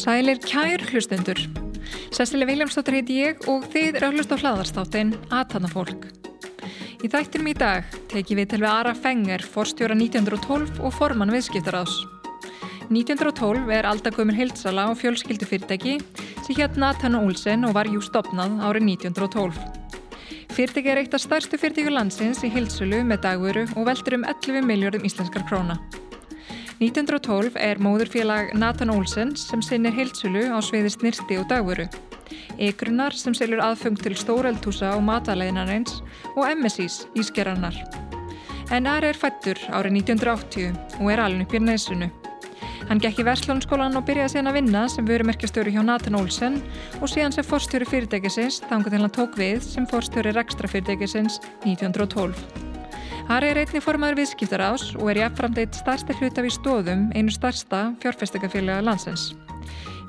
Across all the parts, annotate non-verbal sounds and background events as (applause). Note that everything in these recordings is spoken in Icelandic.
Sælir kær hlustendur. Sessileg Viljámsdóttir heiti ég og þið eru að hlusta á hlaðarstáttin Aðtanna fólk. Í þættinum í dag teki við til við Ara Fenger, forstjóra 1912 og formann viðskiptaráðs. 1912 er aldagömur hildsala og fjölskyldufyrirtæki sem hérna Aðtanna Olsen og var jú stopnað árið 1912. Fyrirtæki er eitt af stærstu fyrirtæku landsins í hildsölu með dagvöru og veldur um 11 miljardum íslenskar króna. 1912 er móðurfélag Nathan Olsen sem sinnir heilsulu á sviði snirti og dagvöru. Egrunnar sem selur aðfung til stóreldhúsa og matalæðinarins og MSIs ískerannar. En Ari er fættur árið 1980 og er alveg upp í næsunu. Hann gekk í Verslónskólan og byrjaði síðan að vinna sem vörumerkjastjóri hjá Nathan Olsen og síðan sem forstjóri fyrirtækisins þángu til hann tók við sem forstjóri rekstra fyrirtækisins 1912. Ari er einni formaður viðskiptarás og er jáfnframt eitt starsta hlutaf í stóðum einu starsta fjárfestingafélaga landsins.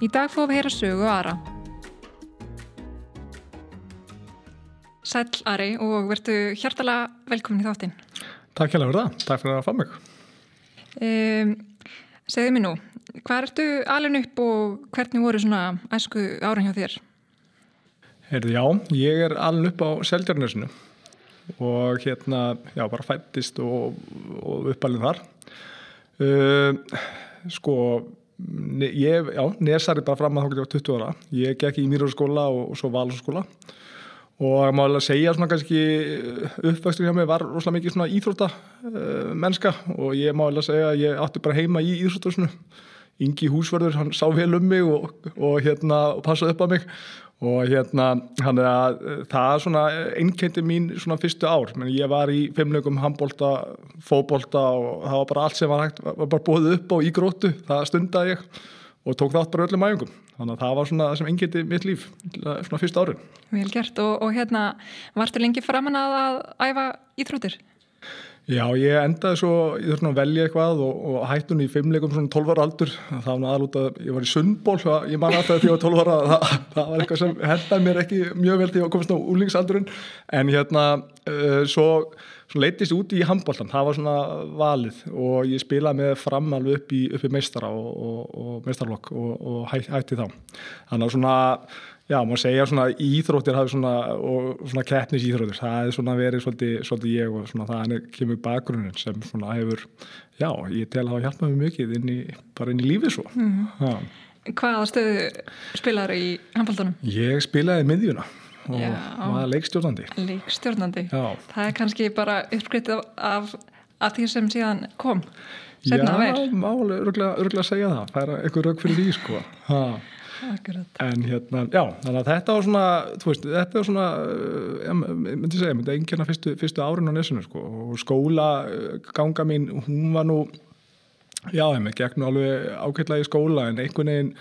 Í dag fóðum við heyra sögu Ara. Sæl Ari og verðu hjartala velkomin í þáttinn. Takk hjá það, takk fyrir að fá mig. Um, segðu mér nú, hvað ertu alveg upp og hvernig voru svona æsku ára hjá þér? Heyrðu já, ég er alveg upp á Seldjarnösinu og hérna, já, bara fættist og, og uppalinn þar. Uh, sko ég, já, nesari bara fram að þá getur ég á 20 ára. Ég gekk í Mýrarskóla og, og svo Valsskóla og maður að segja svona kannski uppvextur hjá mig var rosalega mikið svona íþrótta uh, mennska. Og ég má að segja að ég átti bara heima í íþróttasunu Ingi Húsverður, hann sá vel um mig og, og hérna passaði upp á mig. Og hérna hann er að eh, það er svona einnkendi mín svona fyrstu ár, menn ég var í fimmlegum handbólta, fóbólta og það var bara allt sem var hægt, var bara bóðið upp á í gróttu, það stundaði ég og tók þátt bara öllum æfingum þannig að það var svona sem einnkendi mitt líf svona fyrstu árin. Vel gert og, og hérna vartu lengi framann að æfa íþróttir? Já, ég endaði svo, ég þurfti að velja eitthvað og, og hætti hún í fimmleikum svona 12 ára aldur, það var aðalút að ég var í sundból, ég man alltaf þegar ég var 12 ára (laughs) það, það var eitthvað sem hendaði mér ekki mjög vel þegar ég komist á úlingsaldurinn en hérna, uh, svo, svo leytist út í handbóltan, það var svona valið og ég spilaði með fram alveg upp í, upp í meistara og, og, og meistarlokk og hætti þá þannig að svona Já, maður segja svona íþróttir svona, og svona keppnis íþróttir, það er svona verið svolítið, svolítið ég og svona það er kemur bakgrunin sem svona hefur, já, ég tel að það hjálpa mjög mikið inn í, bara inn í lífið svo. Mm. Hvaða stöðu spilaður í handbóltunum? Ég spilaði miðjuna og já, var leikstjórnandi. Leikstjórnandi, já. það er kannski bara uppskrittið af, af því sem síðan kom, setna. Já, máli, örgulega að segja það, það er eitthvað rauk fyrir því, sko. En hérna, já, þannig að þetta var svona, þú veist, þetta var svona, eh, ég myndi segja, ég myndi einnkjörna fyrstu, fyrstu árin á nesunu, sko, og skóla eh, ganga mín, hún var nú, já, ég með gegn alveg ákveðlega í skóla, en einhvern veginn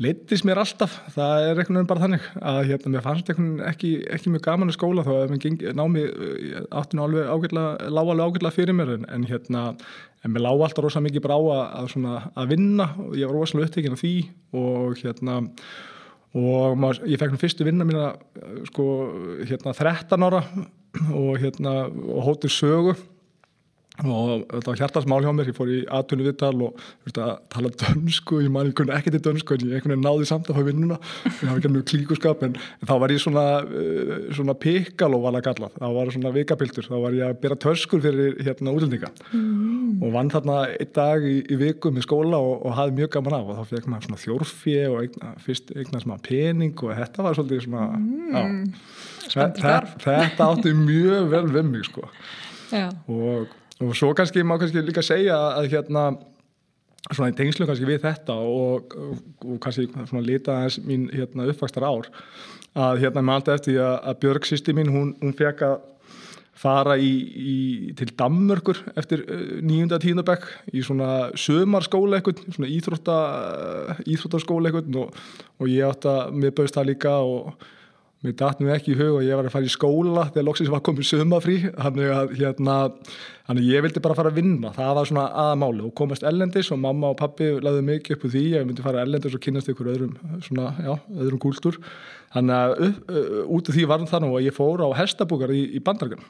litist mér alltaf, það er einhvern veginn bara þannig að hérna, mér fannst einhvern veginn ekki, ekki mjög gaman í skóla þó að námi eh, átti nú alveg ágætlega, lág alveg ágætlega fyrir mér en, en hérna, en mér lág alltaf rosalega mikið brá að, svona, að vinna og ég var rosalega upptekinn af því og hérna og maður, ég fekk fyrstu vinna mína sko hérna 13 ára og hérna og hótið sögu og þetta var hjartasmál hjá mér, ég fór í aðtunni viðtal og veist, að tala dönsku ég man ekki í dönsku en ég einhvern veginn náði samt að fá vinnuna. Ég hafa ekki mjög klíkuskap en, en þá var ég svona, uh, svona pikal og var að galla, þá var svona vikapiltur þá var ég að byrja törskur fyrir hérna útlendinga. Mm. og vann þarna einn dag í, í viku með skóla og, og hafði mjög gaman af. Og þá fekk maður svona þjórfi og eigna, fyrst eignast maður pening og þetta var svolítið svona mm. þetta átti mjög vel við mig sko. Já. og og svo kannski má kannski líka segja að hérna svona í tengslu kannski við þetta og, og, og kannski svona lita þess mín hérna uppvakstar ár að hérna með alltaf eftir að, að Björg sýsti mín hún, hún fekk að fara í, í, til Dammörkur eftir uh, nýjunda tíndabæk í svona sömarskóla eitthvað, svona íþrótta, íþróttaskóla eitthvað og, og ég átt að miðbauðst það líka og mér datt nú ekki í hug og ég var að fara í skóla þegar loksins var komið sumafrí þannig að hérna, þannig ég vildi bara fara að vinna, það var svona aðmáli og komast ellendis og mamma og pappi laðið mikið upp úr því, ég myndi fara ellendis og kynast ykkur öðrum, svona, já, öðrum kúltúr. Þannig að upp, uh, út af því var það nú að ég fór á hestabúkar í, í bandargan,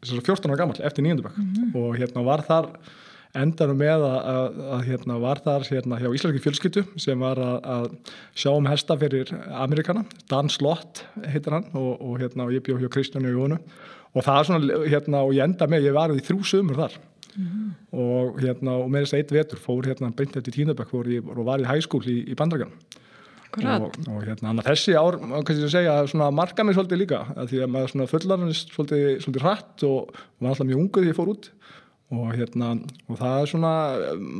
þess að 14 ára gammal eftir nýjöndabökk mm -hmm. og hérna var þar endanum með að, að, að hérna, var þar hérna, hjá Íslandski fjölskyttu sem var að, að sjá um hesta fyrir Amerikana, Dan Slott heitir hann og, og, hérna, og ég bjóð hjá Kristjánu og Jónu. Og það er svona hérna, og ég enda með, ég var í þrjú sömur þar. Mm -hmm. og hérna og með þess að eitt vetur fór hérna beint eftir Tínabæk og var í hæskúl í, í Bandragan og, og hérna þessi ár, kannski að segja, svona marka mig svolítið líka, því að maður fullarnist svolítið, svolítið hratt og var alltaf mjög unguð því ég fór út og hérna og það er svona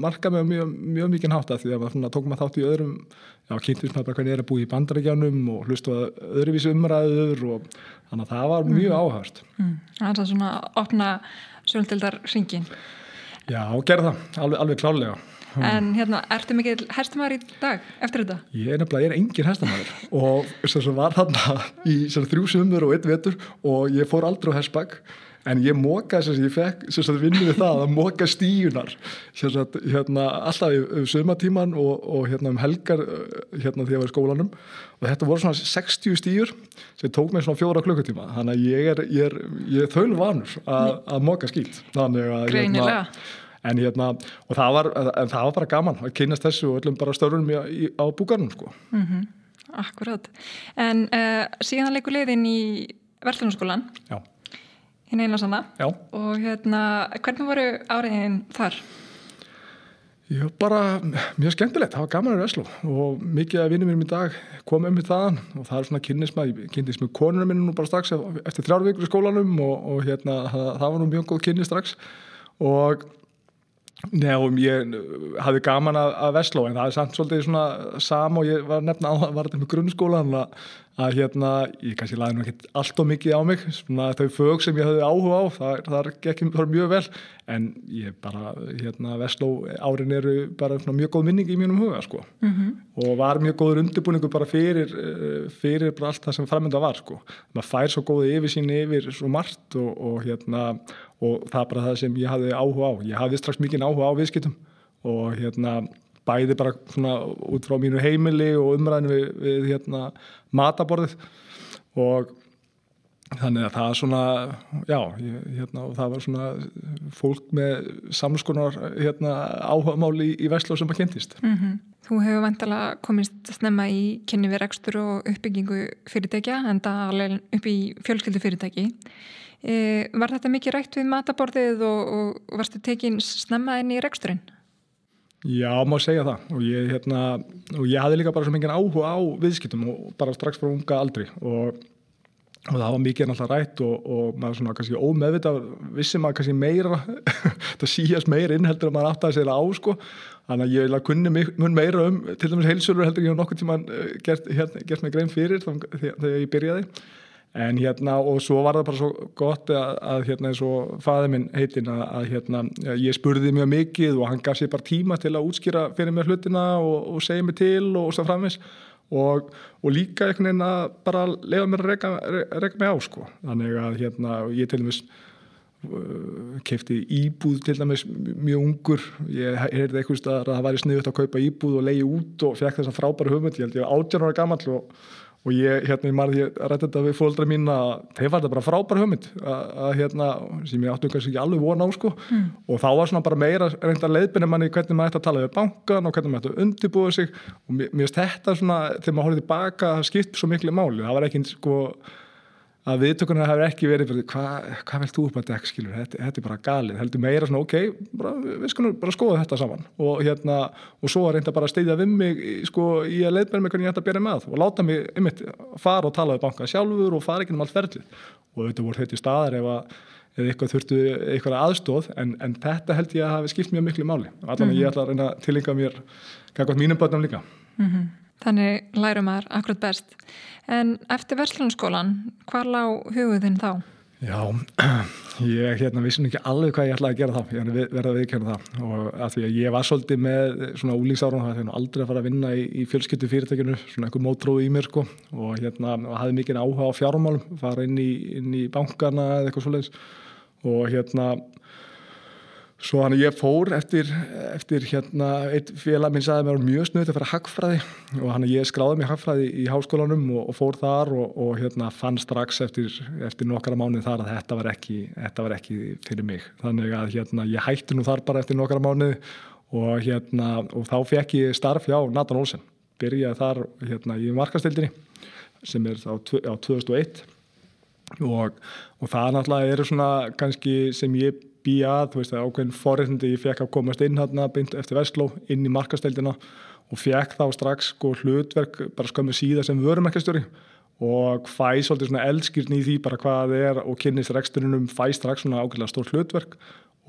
markað með mjög, mjög mikið nátt því að maður tók maður þátt í öðrum já, kynntist maður bara hvernig er að búi í bandaríkjánum og hlustu að öðruvísi umræður og þannig að það var mjög mm. áhagast mm. Það er það svona að opna sjöldildar ringin Já, gerð það, alveg, alveg klálega En hérna, ertu mikið herstamæður í dag eftir þetta? Ég er nefnilega, ég er engin herstamæður og þess að var þarna í þrjú sumur og einn vetur og ég fór aldrei á hersbæk en ég móka þess að ég fekk að vinna við það að móka stíunar að, hérna, alltaf um sömatíman og, og hérna, um helgar hérna þegar ég var í skólanum og þetta voru svona 60 stíur sem tók mér svona fjóra klukkutíma þannig að ég er, ég er, ég er þaul vanur að móka þannig að Greinilega. En hérna, og það var, það var bara gaman að kynast þessu og öllum bara störunum á búkarnum sko. Mm -hmm. Akkurat. En uh, síðan leikur leiðin í Verðlunarskólan. Já hinn eina sanna. Já. og hérna, hvernig voru áriðin þar? Já, bara mjög skemmtilegt, það var gaman að Veslu og mikið af vinnum mínum í dag kom um í þaðan. Og það er svona kynnismað, ég kynnis með konunum minn nú bara strax eftir þrjár vikur í skólanum. Og, og hérna, það, það var nú mjög góð kynni strax. Og Nefnum ég hafði gaman að, að Veslu en það er samt svolítið svona sam og ég var nefna á að var þetta með grunnskóla að hérna, ég kannski laði nú ekki allt og mikið á mig, svona þau fög sem ég höfði áhuga á, það, það gekk mjög vel, en ég bara hérna, Vestló árin eru bara mjög góð minning í mínum huga, sko mm -hmm. og var mjög góður undirbúningu bara fyrir, eh, fyrir bara allt það sem framönda var, sko, maður fær svo góði yfir sín yfir svo margt og, og hérna, og það er bara það sem ég hafði áhuga á, ég hafði strax mikið áhuga á viðskiptum og hérna bæði bara svona út frá mínu heimili og umræðinu við, við hérna, mataborðið. Og þannig að það er svona já, hérna, og það var svona fólk með samskonar hérna, áhugamáli í, í Vestló sem að kynntist. Mm -hmm. Þú hefur vantala komist snemma í kynni við rekstur og uppbyggingu fyrirtækja en það alveg upp í fjölskyldu fyrirtæki e, Var þetta mikið rætt við mataborðið og, og varstu tekinn snemma inn í reksturinn? Já, má segja það. Og ég, hérna, og ég hafði líka bara svo mikið áhuga á viðskiptum og bara strax frá unga aldri. Og, og það var mikið alltaf rætt og, og maður svona kannski ómeðvitað vissi maður kannski meira (laughs) það síast meira inn heldur að maður að segja á sko, þannig að ég kunni mun meira um til dæmis heilsölur heldur ég á nokkur tíma eh, gert, hérna, gert mig grein fyrir þegar ég byrjaði en hérna og svo var það bara svo gott að, að hérna eins og faði minn heitin að, að hérna ég spurði mjög mikið og hann gaf sér bara tíma til að útskýra fyrir mér hlutina og, og segja mig til og, og svo framvis og, og líka einhvern veginn að bara lefa mér að reyka mig á sko. Þannig að hérna ég til dæmis uh, kefti íbúð til dæmis mjög ungur. Ég heyrði eitthvað að það væri sniðut að kaupa íbúð og leiði út og fekk þess að frábæra hugmynd. Ég held ég að átján ára gammal og og ég, hérna, ég marði að rætta þetta við fólkdra mín að þeir var þetta bara frábær hugmynd. Að, hérna, sem ég áttu kannski ekki alveg vona á sko. Mm. og þá var svona bara meira reynda leiðbyrni manni hvernig maður ætti að tala við bankan og hvernig maður ætti að undirbúa sig. Og mér finnst þetta svona, þegar maður horfið tilbaka skipt svo miklu máli, það var ekki sko að viðtökurna hefur ekki verið hvað hva vilt þú upp að dekk skilur? Þetta, þetta er bara galið, heldur meira svona ok bara, við skulum bara skoða þetta saman. Og hérna, og svo reynda bara að steyðja við mig sko í að leiðbæra mig hvernig ég ætta að bera með og láta mig einmitt fara og tala við banka sjálfur og fara ekki um allt ferlið. Og þetta voru þetta í staðar ef að eða eitthvað þurftu eitthvað aðstóð en, en þetta held ég að hafi skipt mjög miklu máli. Allan mm -hmm. ég ætla að reyna að tilinga mér mínum börnum líka. Mm -hmm. Þannig lærum maður akkurat best. En eftir Verslunarskólan, hvað lág hugðin þá? Já, (clears throat) ég hérna vissum ekki alveg hvað ég ætlaði að gera þá, ég verði að viðkjöna það og að því að ég var svolítið með svona úlíksárun, það hefði aldrei að fara að vinna í, í fjölskyttu fyrirtækinu, svona einhver mótróð í mér sko og hérna og hafði mikið áhuga á fjármálum, fara inn í, inn í bankana eða eitthvað svoleiðis og hérna Svo hann ég fór eftir, eftir hérna, eitt félag minn sagði mér mjög snuðt að fara hagfræði og hann ég skráði mig hagfræði í háskólanum og, og fór þar og, og hérna, fann strax eftir, eftir nokkara mánuð þar að þetta var, ekki, þetta var ekki fyrir mig. Þannig að hérna, ég hætti nú þar bara eftir nokkara mánuð og, hérna, og þá fekk ég starf hjá Nathan Olsen. Byrjaði þar hérna, í markastildinni sem er á, á 2001 og það náttúrulega eru svona kannski sem ég að, þú veist, ákveðin forreitindi ég fekk að komast inn hérna beint eftir Vestló inn í markasteildina og fekk þá strax sko hlutverk bara skömmu síða sem vörumerkastjóri og fæ svolítið svona eldskýrni í því bara hvað það er og kynist reksturunum fæ strax svona ákveðlega stórt hlutverk.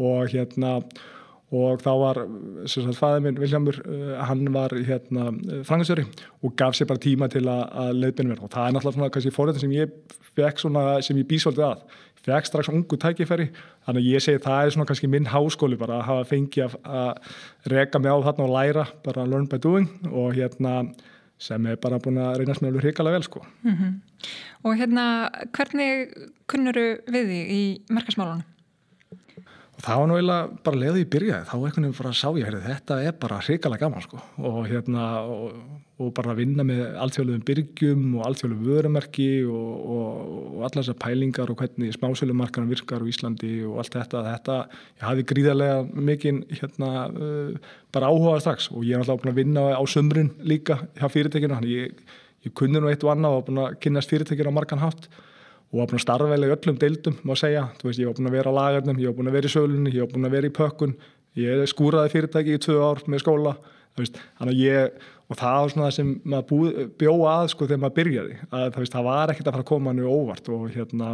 Og hérna og þá var fæðið minn Viljámur, uh, hann var hérna frangasjöri og gaf sér bara tíma til að, að leiðbyrja mér. Og það er náttúrulega svona kannski fórhættin sem ég fekk svona sem ég bísvöldið að fekk strax ungu tækifæri þannig að ég segi það er svona kannski minn háskóli bara að hafa fengið að, reka mig á þarna og læra bara learn by doing og hérna sem er bara búin að reynast með alveg hrikalega vel sko mm -hmm. Og hérna hvernig kunnuru við því í markasmálunum? Það var nú eiginlega bara leiðið í byrjaði. Þá einhvern veginn bara sá ég, heyrði, þetta er bara hrikalega gaman sko. Og hérna og, og bara vinna með alltfjörluðum byrgjum og alltfjörluðum vörumerki og, og, og allar þessar pælingar og hvernig smásölumarkaðan virkar á Íslandi og allt þetta, þetta ég hafi gríðarlega mikinn hérna uh, bara áhugað strax. Og ég er alltaf búin að vinna á sömbrinn líka hjá fyrirtekinu, þannig ég, ég kunni nú eitt og annað og búin að kynast fyrirtekinu á markan hátt og var búin að starfa vel í öllum deildum má segja, þú veist, ég var búin að vera á lagarnum ég var búin að vera í sölunni, ég var búin að vera í pökkun. Ég skúraði fyrirtæki í tvö ár með skóla, þú veist, þannig að ég og það var svona það sem maður bjóða að sko þegar maður byrjaði. Að það, veist, það var ekkert að fara að koma nú óvart og hérna,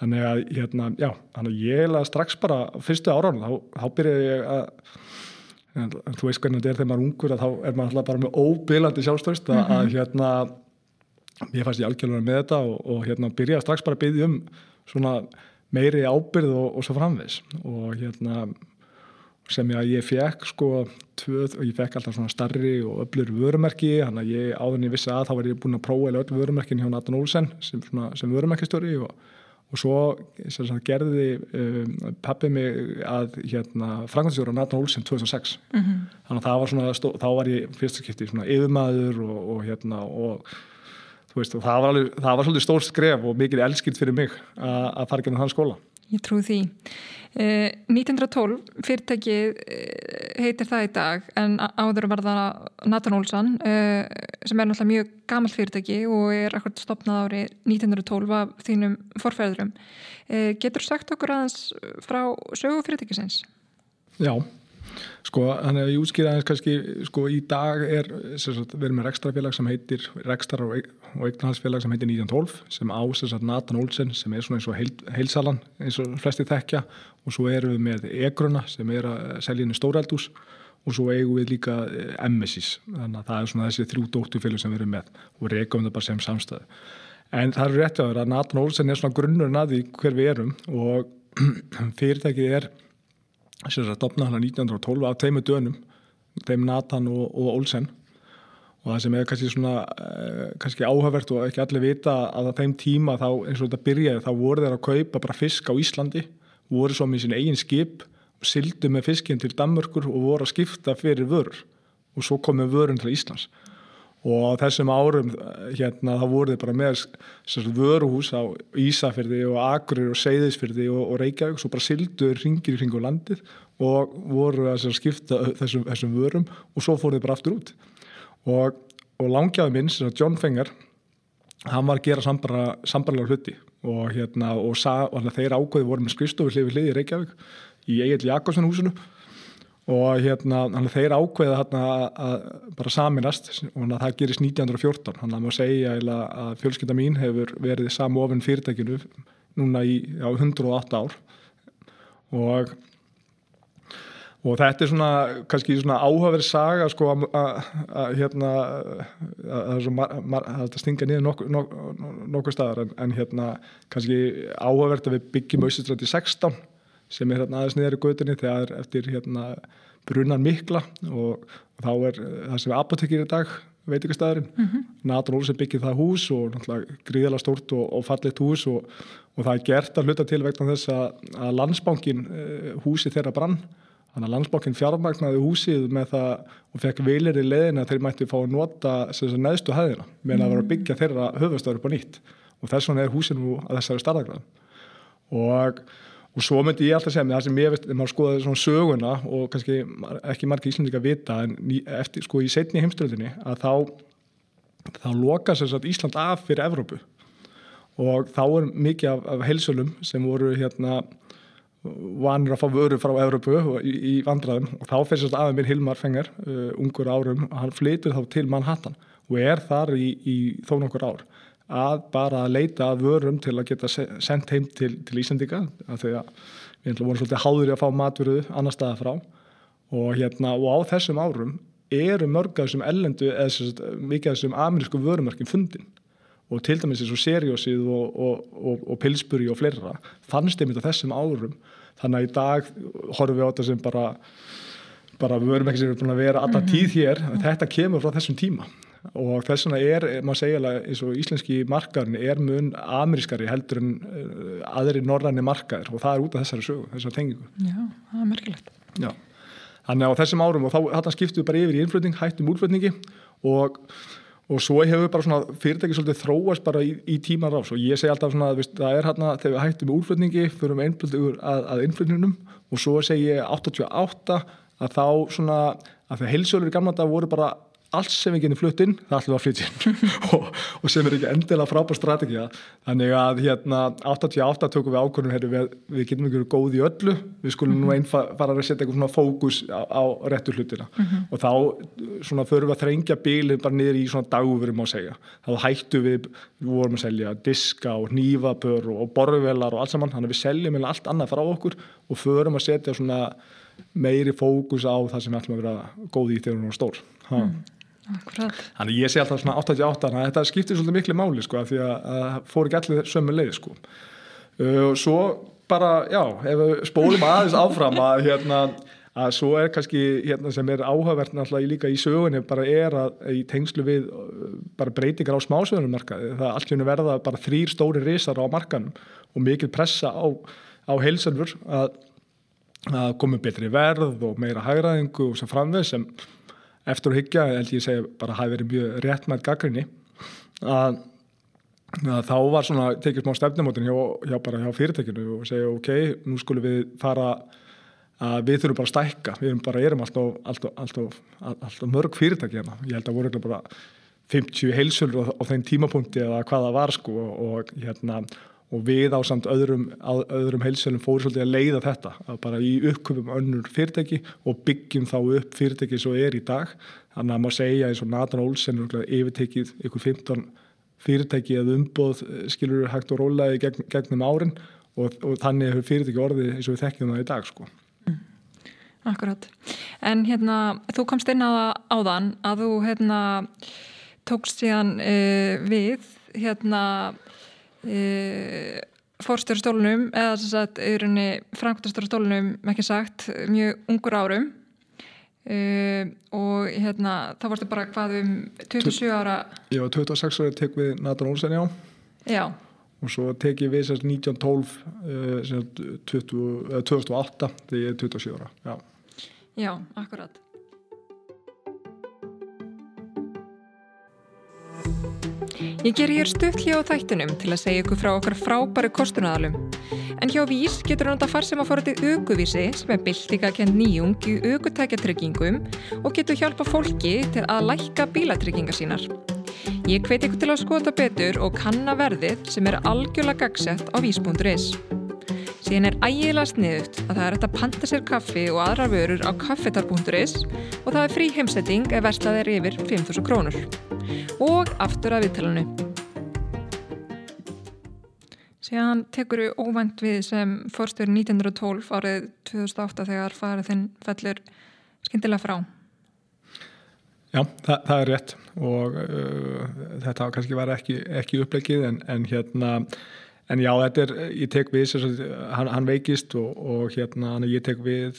þannig að hérna, já, þannig að ég laði strax bara fyrstu áraun, þá, þá byrjaði ég að þú veist hvernig þetta er þegar maður er ungur að þá er maður alltaf bara með óbylandi sjálfstöðst að, mm -hmm. að hérna ég fannst ég algjörlega með þetta og, og hérna byrjaði strax bara að byggja um svona meiri ábyrð og, og svo framvegs og hérna sem ég að ég fekk sko tvöð og ég fekk alltaf svona starri og öllur vörumerki, hann að ég áðurinn ég vissi að þá var ég búin að prófa eða öll vörumerkin hjá Nathan Olsen sem, sem vörumerkistöri og, og svo sagt, gerði um, pappi mig að hérna frangandstjóra Nathan Olsen 2006 mm -hmm. þannig að það var svona, stó, þá var ég fyrstaskipti svona yfirmaður og, og hérna og Veist, það, var alveg, það var svolítið stór skref og mikið elskilt fyrir mig að fara með hans skóla. Ég trú því. Eh, 1912 fyrirtækið eh, heitir það í dag en áður var það Nathan Olsson eh, sem er náttúrulega mjög gammal fyrirtæki og er akkurat stopnað ári 1912 af þínum forfæðurum. Eh, getur sagt okkur aðeins frá sögu fyrirtækisins? Já. Sko, þannig að ég útskýra aðeins kannski, sko, í dag er, sagt, við erum með rekstrafélag sem heitir, rekstrar og, eignhalsfélag sem heitir 1912 sem á, sem sagt, Nathan Olsen sem er svona eins og heil, heilsalan eins og flesti þekkja. Og svo erum við með Egruna sem er að selja inn í stórældús og svo eigum við líka Emmesis, þannig að það er svona þessi þrjú dóttufélag sem við erum með og reykjum það bara sem samstæðu. En það er rétt að vera að Nathan Olsen er svona grunnurinn að því hver við erum. Og (clears throat) fyrirtækið er sem er stopnað hann 1912 af teimu dönum, þeim Nathan og, og Olsen. Og það sem er kannski svona eh, kannski áhugavert og ekki allir vita að á þeim tíma þá eins og þetta byrjaði þá voru þeir að kaupa bara fisk á Íslandi voru svo með sín eigin skip sildu með fiskinn til Danmörkur og voru að skipta fyrir vörur. Og svo komið vörun til Íslands og þessum árum hérna þá voru þið bara með vöruhús á Ísafyrði og Agurir og Seyðisfyrði og, og Reykjavík svo bara sildur ringir í ringu landið og voru að skipta þessum, þessum vörum og svo fór þið bara aftur út. Og, og langjaði minn, John Fenger hann var að gera sambarlega hluti og, hérna, og, sa, og þeir ákveði voru með skristofu hlifið hlið í Reykjavík í Egil Jakobsson húsinu og hérna þeir ákveða hérna að bara saminast og það gerist 1914 þannig að maður segja að fjölskylda mín hefur verið samu ofinn fyrirtækinu núna í já, 108 ár. Og og þetta er svona kannski svona áhugaverð saga sko að hérna að þetta stinga niður nokkuð nok, nok, staðar. En, en hérna kannski áhugaverð að við byggjum Össistræti 16 sem er hérna aðeins niður í gödunni þegar eftir hérna brunan mikla og, þá er það sem er apotekir í dag veitikastæðurinn mm -hmm. Nathan Olsen byggir það hús og gríðala stórt og, og fallit hús og, og það er gert að hluta til vegna þess að, að landsbankin eh, húsi þeirra brann Þannig að landsbókinn fjármagnaði húsið með það og fekk vilir í leðina að þeir mætti fá að nota neðstu hæðina með að vera að byggja þeirra höfustöður upp á nýtt og þess vegna er húsið nú að þessari starðagraðum. Og, og svo myndi ég alltaf segja með það sem ég veist, þegar maður skoðaði svona söguna og kannski ekki margir íslendika vita en eftir, sko í setni heimstöldinni að þá, þá loka sér satt Ísland af fyrir Evrópu. Og þá er mikið af, af heilsölum sem voru hérna vanur að fá vöru frá Európu í, í vandraðum og þá fyrst aðeins minn Hilmar Fenger, uh, ungur árum hann flytur þá til Manhattan og er þar í, í þó nokkur ár að bara að leita að vörum til að geta sendt heim til, til Íslandika að við ætlum voru svolítið háður í að fá matvöru annar staða frá. Og, hérna, og á þessum árum eru mörg af þessum ellendu eða mikið af þessum amerísku vörumarkin fundin. Og til dæmis eins og Seriósið og, og, og, og Pilsbury og fleira fannst einmitt á þessum árum. Þannig að í dag horfum við á þetta sem bara bara ekki sem erum búin að vera alla mhm. tíð hér, þetta kemur frá þessum tíma og þess vegna er, maður segja eins og íslenski markaðurinn er mun amerískari heldur en uh, aðri norræni markaður og það er út af þessari sögu, þessari tengingu. Já, það er merkilegt. Já, þannig að á þessum árum og þá skiptum við bara yfir í innflutning, hættum útflutningi og og svo hefur bara svona fyrirtæki svolítið þróast bara í, í tíman ráðs og ég segi alltaf svona að það er hérna þegar við hættum útflutningi fyrir við einblöðugur að, að innflutningnum. Og svo segi ég 88 að þá svona að þegar heilsjólur í gamla dag voru bara allt sem við genið flutt inn, það ætlum við að flytja inn. (laughs) Og, og sem er ekki endilega frábær strategið þannig að hérna 88 tökum við ákvörðum við, við getum ekki verið góð í öllu. Við skulum mm -hmm. nú einn fara að setja eitthvað svona fókus á, á réttu hlutina. Mm -hmm. og þá svona förum við að þrengja bílinn bara niður í svona dagverum á segja. Þá hættu við, við vorum að selja diska og nývapör og, borvelar og allt saman, þannig að við seljum allt annað frá okkur og förum að setja svona meiri fókus á það sem við ætlum að vera góð í þegar við erum stór. Mm. Akkurat. Þannig ég sé alltaf svona 88 þannig að þetta skiptir svolítið miklu máli sko því að það fór ekki allir sömu leið sko og svo bara já, ef við spólum aðeins áfram að hérna að svo er kannski hérna sem er áhugavert náttúrulega líka í sögunni bara er að í tengslu við bara breytingar á smásöðunummarkaði það allt hérna verða bara þrýr stóri risar á markanum og mikil pressa á, á heilsanfur að, að komi betri verð og meira hægraðingu og sem framveð sem eftir að hyggja, held ég segja bara hafi verið mjög rétt með gaggrinni að, að þá var svona tekið smá stefnumótin hjá, hjá, hjá fyrirtekinu og segja ok, nú skulum við fara að við þurfum bara að stækka. Við erum bara, erum alltaf, alltaf, alltaf, alltaf mörg fyrirtæki hérna. Ég held að voru bara 50 heilsölur á, á þeim tímapunkti eða hvaða var sko og hérna og við á samt öðrum, öðrum heilsölum fórum svolítið að leiða þetta að bara í uppköpum önnur fyrirtæki og byggjum þá upp fyrirtæki svo er í dag þannig að maður segja eins og Nathan Olsen yfirtekið ykkur 15 fyrirtæki eða umboð eh, skilur hægt og rólaði gegn, gegnum árin og, og þannig hefur fyrirtæki orðið eins og við þekkjum það í dag sko. Mm. Akkurat, en hérna þú komst inn á áðan að þú hérna tókst síðan uh, við hérna fórstjórastólunum eða þess að auðvunni framkvæmstjórastólunum ekki sagt mjög ungur árum. E, og hérna þá varstu bara hvað um 27 ára. Já, 26 ára tek við Nathan Olsen já. Já. Og svo tek ég við sérst 1912 sérst 20, 2008 þegar ég er 27 ára Já, já akkurat Ég ger hér stuttli á þættunum til að segja ykkur frá okkar frábæru kostunadalum. En hjá Vís getur hann að fara sem að fara til aukuvísi sem er byltinga kent nýjung í aukutækjatryggingum og getur hjálpa fólki til að lækka bílatrygginga sínar. Ég hveit ykkur til að skota betur og kanna verðið sem er algjörlega gagsett á vís.is. Síðan er ægilega sniðut að það er hægt að panta sér kaffi og aðra vörur á kaffetar.is og það er frí heimsetting ef verslað er yfir 5.000 krónur og aftur að viðtalanu. Síðan tekur við óvænt við sem fórstur 1912 árið 2008 þegar farið þinn fellur skindilega frá. Já, það, það er rétt og uh, þetta kannski var ekki, ekki upplegið en, en hérna en já, þetta er, ég tek við hann, hann veikist og, og hérna ég tek við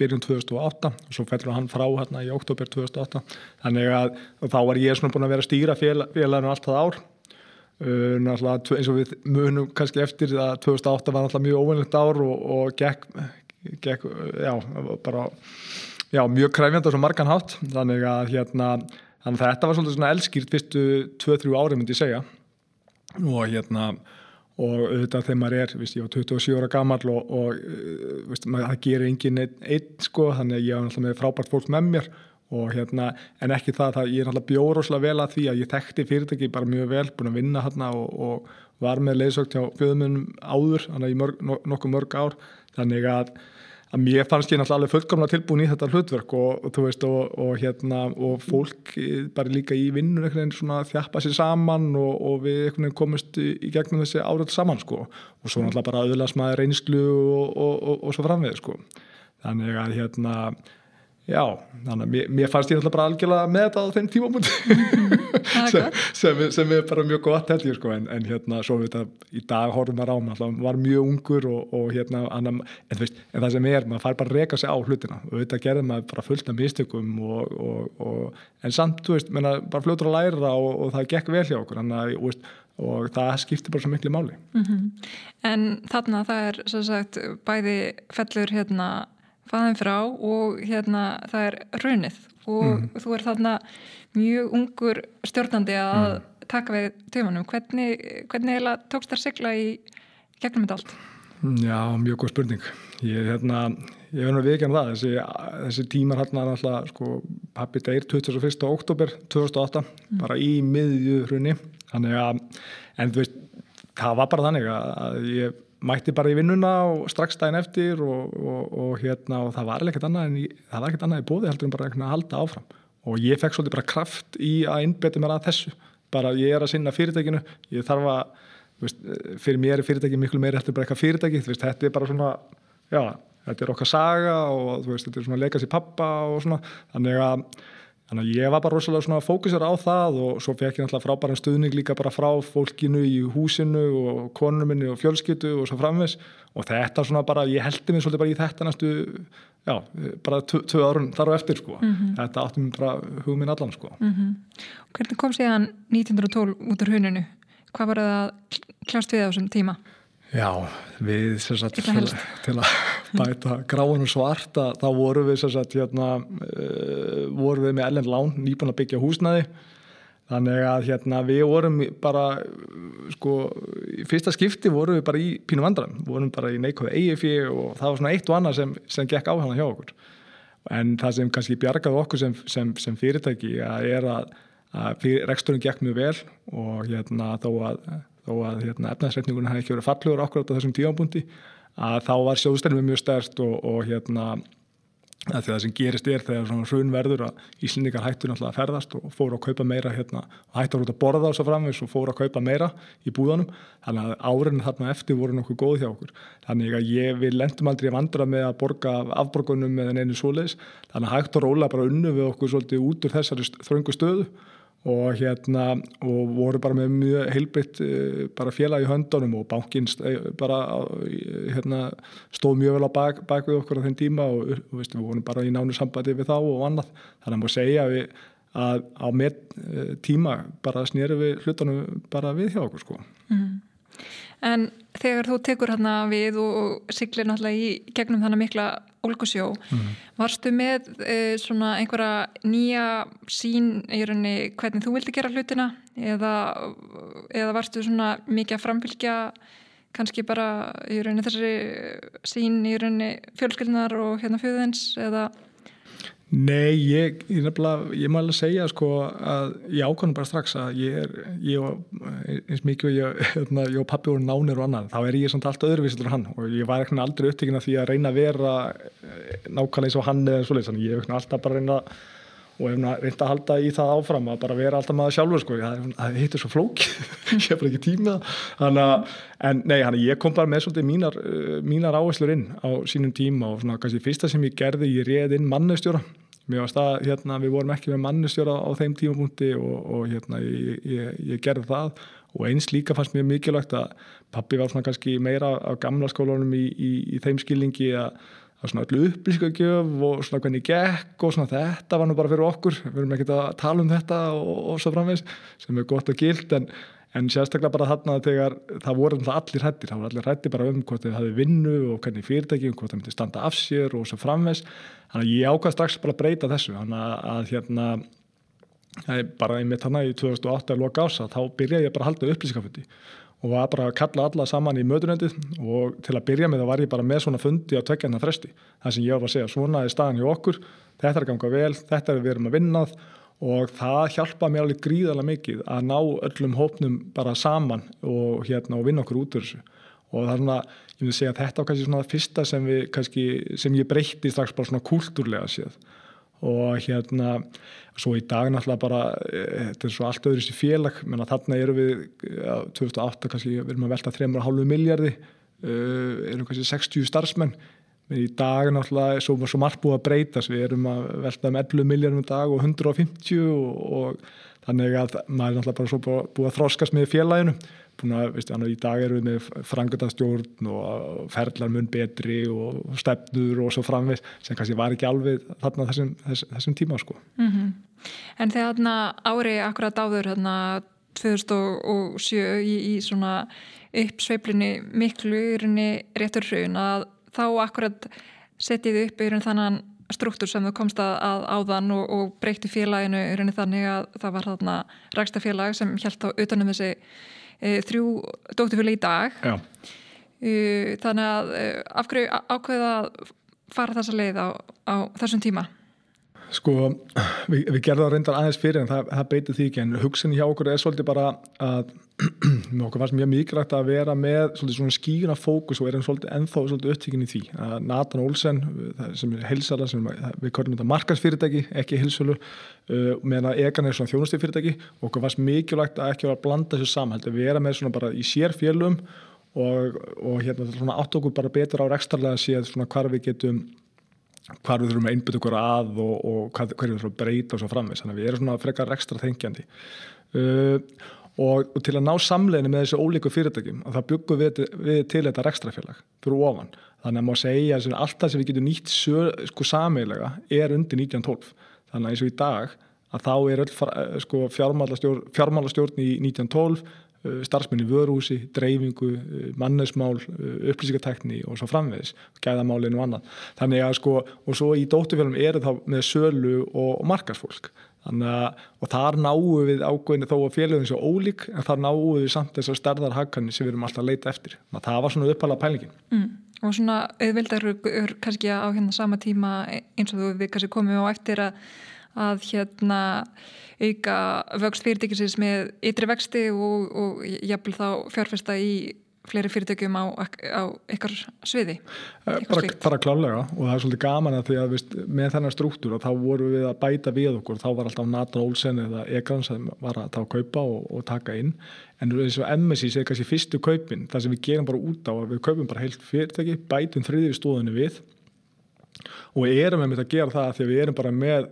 byrjun 2008 og svo fellur hann frá hérna í oktober 2008 þannig að þá var ég svona búin að vera að stýra félaginu allt það ár. Uh, náttúrulega eins og við munum kannski eftir að 2008 var náttúrulega mjög óvinnlegt ár og, og gekk, gekk já, bara já, mjög kræfjand og svo margan hátt. Þannig að hérna þannig að þetta var svolítið svona elskýrt fyrstu 2-3 ári myndi ég segja. Og hérna og auðvitað þegar maður er, viðst, ég var 27 ára gammal og, og viðst, maður, það gerir enginn einn, einn sko, þannig að ég var náttúrulega með frábært fólk með mér. Og hérna, en ekki það að ég er náttúrulega bjóróslega vel að því að ég þekkti fyrirtæki bara mjög vel, búin að vinna hérna og, og var með leiðsökt hjá fjöðumunum áður, þannig að í mörg, nokkuð mörg ár, þannig að að mér fannst ég náttúrulega alveg fullkomna tilbúin í þetta hlutverk og, og veist og, og hérna fólk bara líka í vinnun þjappa sér saman og, við komist í, gegnum þessi árið saman sko. Og svo náttúrulega bara auðvitað smaði reynslu og svo framvegð sko. Þannig að hérna Já, þannig að mér, mér fannst ég alltaf bara algjörlega með þetta á þeim tímamund (laughs) sem, sem, sem er bara mjög gott held ég sko en, en hérna svo við þetta í dag horfum maður á maður var mjög ungur og, og hérna annan, en, veist, en það sem er, maður fær bara að reyka sig á hlutina. Og þetta gerði maður bara fullt af mistökum og, og, en samt, þú veist, menna, bara fljótur að læra og það gekk vel hjá okkur að, og það skiptir bara svo miklu máli. Mm -hmm. En þarna það er svo sagt bæði fellur hérna faðin frá og hérna það er raunið og mm. þú er þarna mjög ungur stjórnandi að mm. taka við töfunum. Hvernig, hvernig heila tókst þær sigla í gegnum þetta allt? Já, mjög góð spurning. Ég, hérna, ég verður að viðkjana það. Þessi, þessi tímar hérna er alltaf, sko, pappi degir 21. oktober 2008, mm. bara í miðju hrunni. Þannig að, en þú veist, það var bara þannig að ég mætti bara í vinnuna og strax dægin eftir og, og, og hérna og það var ekkert annað annað í bóði heldur en bara að halda áfram. Og ég fekk svolítið bara kraft í að innbeta mér að þessu. Bara ég er að sinna fyrirtækinu ég þarf að, veist, fyrir mér er fyrirtæki miklu meiri heldur bara eitthvað fyrirtæki veist, þetta er bara svona, já þetta er okkar saga og veist, þetta er svona í pappa og svona. Þannig að Þannig að ég var bara rosalega svona fókusur á það og svo fekk ég náttúrulega frábæran stuðning líka bara frá fólkinu í húsinu og konunum minni og fjölskyttu og svo framvis og þetta svona bara, ég heldi mig svolítið bara í þetta næstu, já, bara tvö árun þar á eftir sko. Mm -hmm. Þetta átti mér bara hugminn allan sko. Mm -hmm. Hvernig kom síðan 1912 út úr huninu? Hvað var það klast við á þessum tíma? Já, við sagt, til, til að bæta gráðan og svarta þá vorum við sagt, hérna, uh, vorum við með Ellen Lán nýbúin að byggja húsnaði þannig að hérna, við vorum bara sko, í fyrsta skipti vorum við bara í pínu vandram vorum bara í neikvæðu EIFI og það var svona eitt og annað sem, sem gekk á hana hjá okkur. En það sem kannski bjargaði okkur sem, sem, sem fyrirtæki er að, að reksturinn gekk mjög vel og hérna, þó að þó að hérna, efnaðsreitningunum hefði ekki verið fallur okkur á þessum tífambúndi að þá var sjóðstælmi mjög stærst og, og hérna að það sem gerist er þegar svona hrun verður að Íslendingar hættur náttúrulega að ferðast og fóru að kaupa meira hérna og hættur út að borða á svo framvegs og fóru að kaupa meira í búðanum þannig að áriðin þarna eftir voru nokkuð góð hjá okkur. Þannig að ég vil lendum aldrei að vandra með að borga afborgunum með einu svoleiðis. Þannig að hættur róla bara unnu við okkur svolítið út úr þessari þröngu stöðu og hérna og voru bara með mjög heilbritt eh, bara félag í höndunum og bankinn eh, bara hérna, stóð mjög vel á bak, bak við okkur á þenn tíma og, og veist, við vorum bara í nánu sambandi við þá og annað þannig að maður segja við, að á með eh, tíma bara snýru við hlutunum bara við hjá okkur sko mm. En þegar þú tekur hérna við og siglir náttúrulega í gegnum þannig mikla Olgusjó, mm. varstu með e, svona einhverja nýja sín í rauninni hvernig þú vildi gera hlutina? Eða, eða varstu svona mikið að framfylgja kannski bara í rauninni þessari sín í rauninni fjölskyldnar og hérna fjöðins eða Nei, ég, ég nefnilega, ég má alveg segja sko að ég ákvæmum bara strax að ég er, ég og eins mikið og ég, hérna, ég og pappi voru nánir og annan, þá er ég samt allt öðruvísildur hann. Og ég var ekkert aldrei upptíkin að því að reyna að vera eh, nákvæmlega eins og hann eða svolítið, þannig ég hef alltaf bara reynað og hef reynda að halda í það áfram að bara vera alltaf maður sjálfur sko, það, heitir svo flók (laughs) ég hef bara ekki tíma. Hana, en nei, hana, ég kom bara með svolítið mínar, uh, mínar áherslur inn á sínum tíma og svona kannski fyrsta sem ég gerði ég reið inn mannustjóra mér varst að hérna, við vorum ekki með mannustjóra á þeim tímapunkti og, og hérna, ég, ég, ég gerði það. Og eins líka fannst mér mikilvægt að pappi var svona kannski meira á gamla skólunum í, í, í þeim skilningi að var svona öllu upplýsingagjöf og svona hvernig gekk og svona þetta var nú bara fyrir okkur. Við erum ekkert að tala um þetta og, og svo framvegs sem er gott og gild en, en sérstaklega bara þarna þegar það voru allir hættir, það voru allir hættir bara um hvort þið hafið vinnu og hvernig fyrirtæki og hvort það myndi standa af sér og svo framvegs þannig að ég ákvað strax bara að breyta þessu. Þannig að hérna bara í mitt hana í 2008 að loka ása þá byrjaði ég bara að halda upplýsingafundi og var bara að kalla alla saman í mötunendið og til að byrja með það var ég bara með svona fundi á tveggjarnar fresti. Það sem ég var að segja, svona er staðan í okkur þetta er að ganga vel, þetta er við erum að vinnað og það hjálpa mér alveg gríðarlega mikið að ná öllum hópnum bara saman og, hérna, og vinna okkur út úr þessu. Og það er svona, ég vil segja að þetta var kannski svona það fyrsta sem, við, kannski, sem ég breytti strax bara svona kúltúrlega séð. Og hérna svo í dag náttúrulega bara eh, þetta er svo allt öðru sér félag menna þarna eru við ja, 2008 kannski við erum að velta 3,5 miljardi uh, erum kannski 60 starfsmenn. en í dag náttúrulega er svo, svo margt búið að breytast við erum að velta um 11 miljardum dag og 150 og, og þannig að maður er náttúrulega bara svo búið að þróskast með félaginu búin að, veistu, í dag erum við með frangatastjórn og ferlar mun betri og stefnur og svo framvið sem kannski var ekki alveg þarna þessum, þess, þessum tíma sko. Mm -hmm. En þegar þarna ári akkurat áður þarna 2007 í, í svona uppsveiflinni miklu í rauninni réttur hraun að þá akkurat setjið upp í rauninni þannan struktúr sem þú komst að, að áðan og, og breyti félaginu í rauninni þannig að það var þarna rækstafélag sem held á utanum þessi e, þrjú dótturfjölu í dag e, þannig að e, af hverju ákveða að fara þessa leið á, á þessum tíma? Sko, við, við gerðum það reyndar aðeins fyrir en það, það beiti því ekki en hugsin hjá okkur er svolítið bara að (clears throat) okkur fannst mjög mikilvægt að vera með svolítið svona skíuna fókus og erum svolítið ennþá svolítið upptíkin í því. Að Nathan Olsen sem er heilsala sem við körnum þetta markansfyrirtæki, ekki heilsölu uh, meðan að Egan er svona þjónustifyrirtæki og okkur fannst mikilvægt að ekki vera að blanda þessu saman, að vera með svona bara í sér fjölum og, og hérna átt okkur bara betur á rekstarlega að séð svona hvar við getum hvar við þurfum að einbjöta okkur að og, og hverju við þurfum að breyta og svo framvegs þannig að við erum svona frekar ekstra þengjandi uh, og, og til að ná samleginu með þessu ólíku fyrirtækjum og það byggum við, við til þetta rekstrafélag fyrir ofan. Þannig að maður segja að allt það sem við getum nýtt sko sameilega er undir 1912 þannig að eins og í dag að þá er öll sko, fjármálastjórn í 1912 Eh, starfsmenni vörúsi, dreifingu, eh, mannesmál, eh, upplýsingatekni og svo framvegis, gæðamálinu og annað. Þannig að sko, og svo í dóttufélagum eru þá með sölu og, og markarsfólk. Þannig að, og þar náum við ágöðinu þó að félagin svo ólík, en þar náum við samt þessar stærðarhagkanni sem við erum alltaf að leita eftir. Það var svona upphæla pælingin. Mm. Og svona auðvildar er kannski á hérna sama tíma eins og þú við kannski komum á eftir að að hérna auka vöxt fyrirtækisins með ytri vexti og, og jafnvel þá fjárfesta í fleiri fyrirtækjum á, á ykkar sviði eh, bara, bara klálega og það er svolítið gaman að því að veist, með þennan struktúr og þá voru við að bæta við okkur. Þá var alltaf Nathan Olsen eða Egrans sem var að ta kaupa og, og taka inn. En eins og MSI sé kannski fyrstu kaupin. Þar sem við gerum bara út á að við kaupum bara heilt fyrirtæki, bætum þriðið stóðinu við. Og við erum með að gera það því að við erum bara með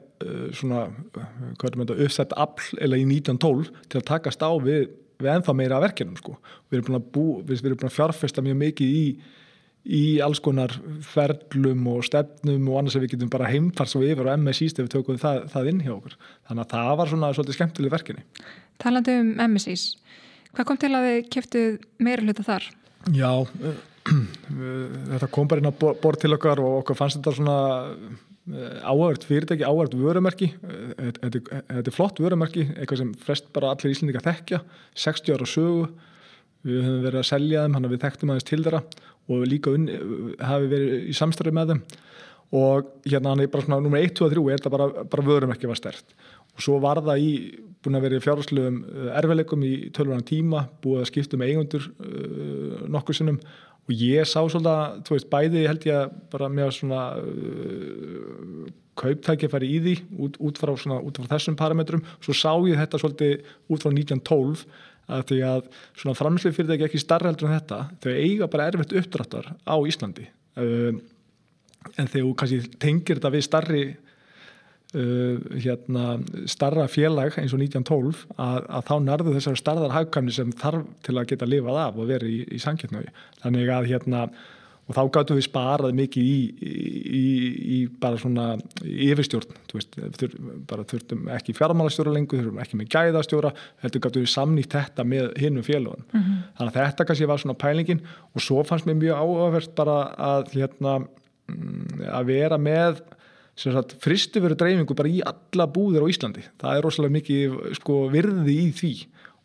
svona, hvað er þetta, uppsett afl eða í 1912 til að takast á við, við ennþá meira að verkefnum sko. Við erum búin að, bú, við erum búin að fjárfesta mjög mikið í, í alls konar ferlum og stefnum og annars að við getum bara heimfars og yfir og MSI ef við tökum það, það inn hjá okkur. Þannig að það var svona svolítið skemmtileg verkefni. Talandi um MSIs, hvað kom til að þið kæftuð meira hluta þar? Já, (clears throat) þetta kom bara inn á bort til okkar og okkar fannst þetta svona eh, áhægt fyrirtæki, áhægt vörumerki. Eh, þetta er flott vörumerki eitthvað sem flest bara allir íslendingar þekkja 60 ára sögu. Við höfum verið að selja þeim, hann að við þekktum aðeins til þeirra og líka hafi verið í samstarfi með þeim. Og hérna hann er bara svona nummer 1, 2 og 3 er þetta bara, bara vörumerki var stert og svo var það í, búin að fjárhásluðum eh, erfileikum í tölvana tíma, búið að skipta með um eigundur nokkur sinnum og ég sá svolítið, þú veist, bæði held ég bara með svona uh, kauptækifæri í því út, út, frá svona, út frá þessum parametrum svo sá ég þetta svolítið út frá 1912 að því að svona framslið fyrir það ekki starra heldur en þetta þau eiga bara erfitt uppdráttar á Íslandi. Uh, en þegar þú kannski tengir þetta við starri Uh, hérna, starra félag eins og 1912 að, að þá nærðu þessar starðar hagkvæmni sem þarf til að geta lifað af og verið í, í sankjöfnögi þannig að hérna og þá gáttum við sparað mikið í, í, í bara svona yfirstjórn, þú veist, þur, bara þurftum ekki fjármálastjóra lengur, þurftum ekki með gæðastjóra, heldur gáttum við samnýtt þetta með hinnum félagun mm -hmm. þannig að þetta kannski var svona pælingin og svo fannst mér mjög áhverst bara að hérna mm, að vera með fristu veru dreifingu bara í alla búðir á Íslandi. Það er rosalega mikið sko, virði í því.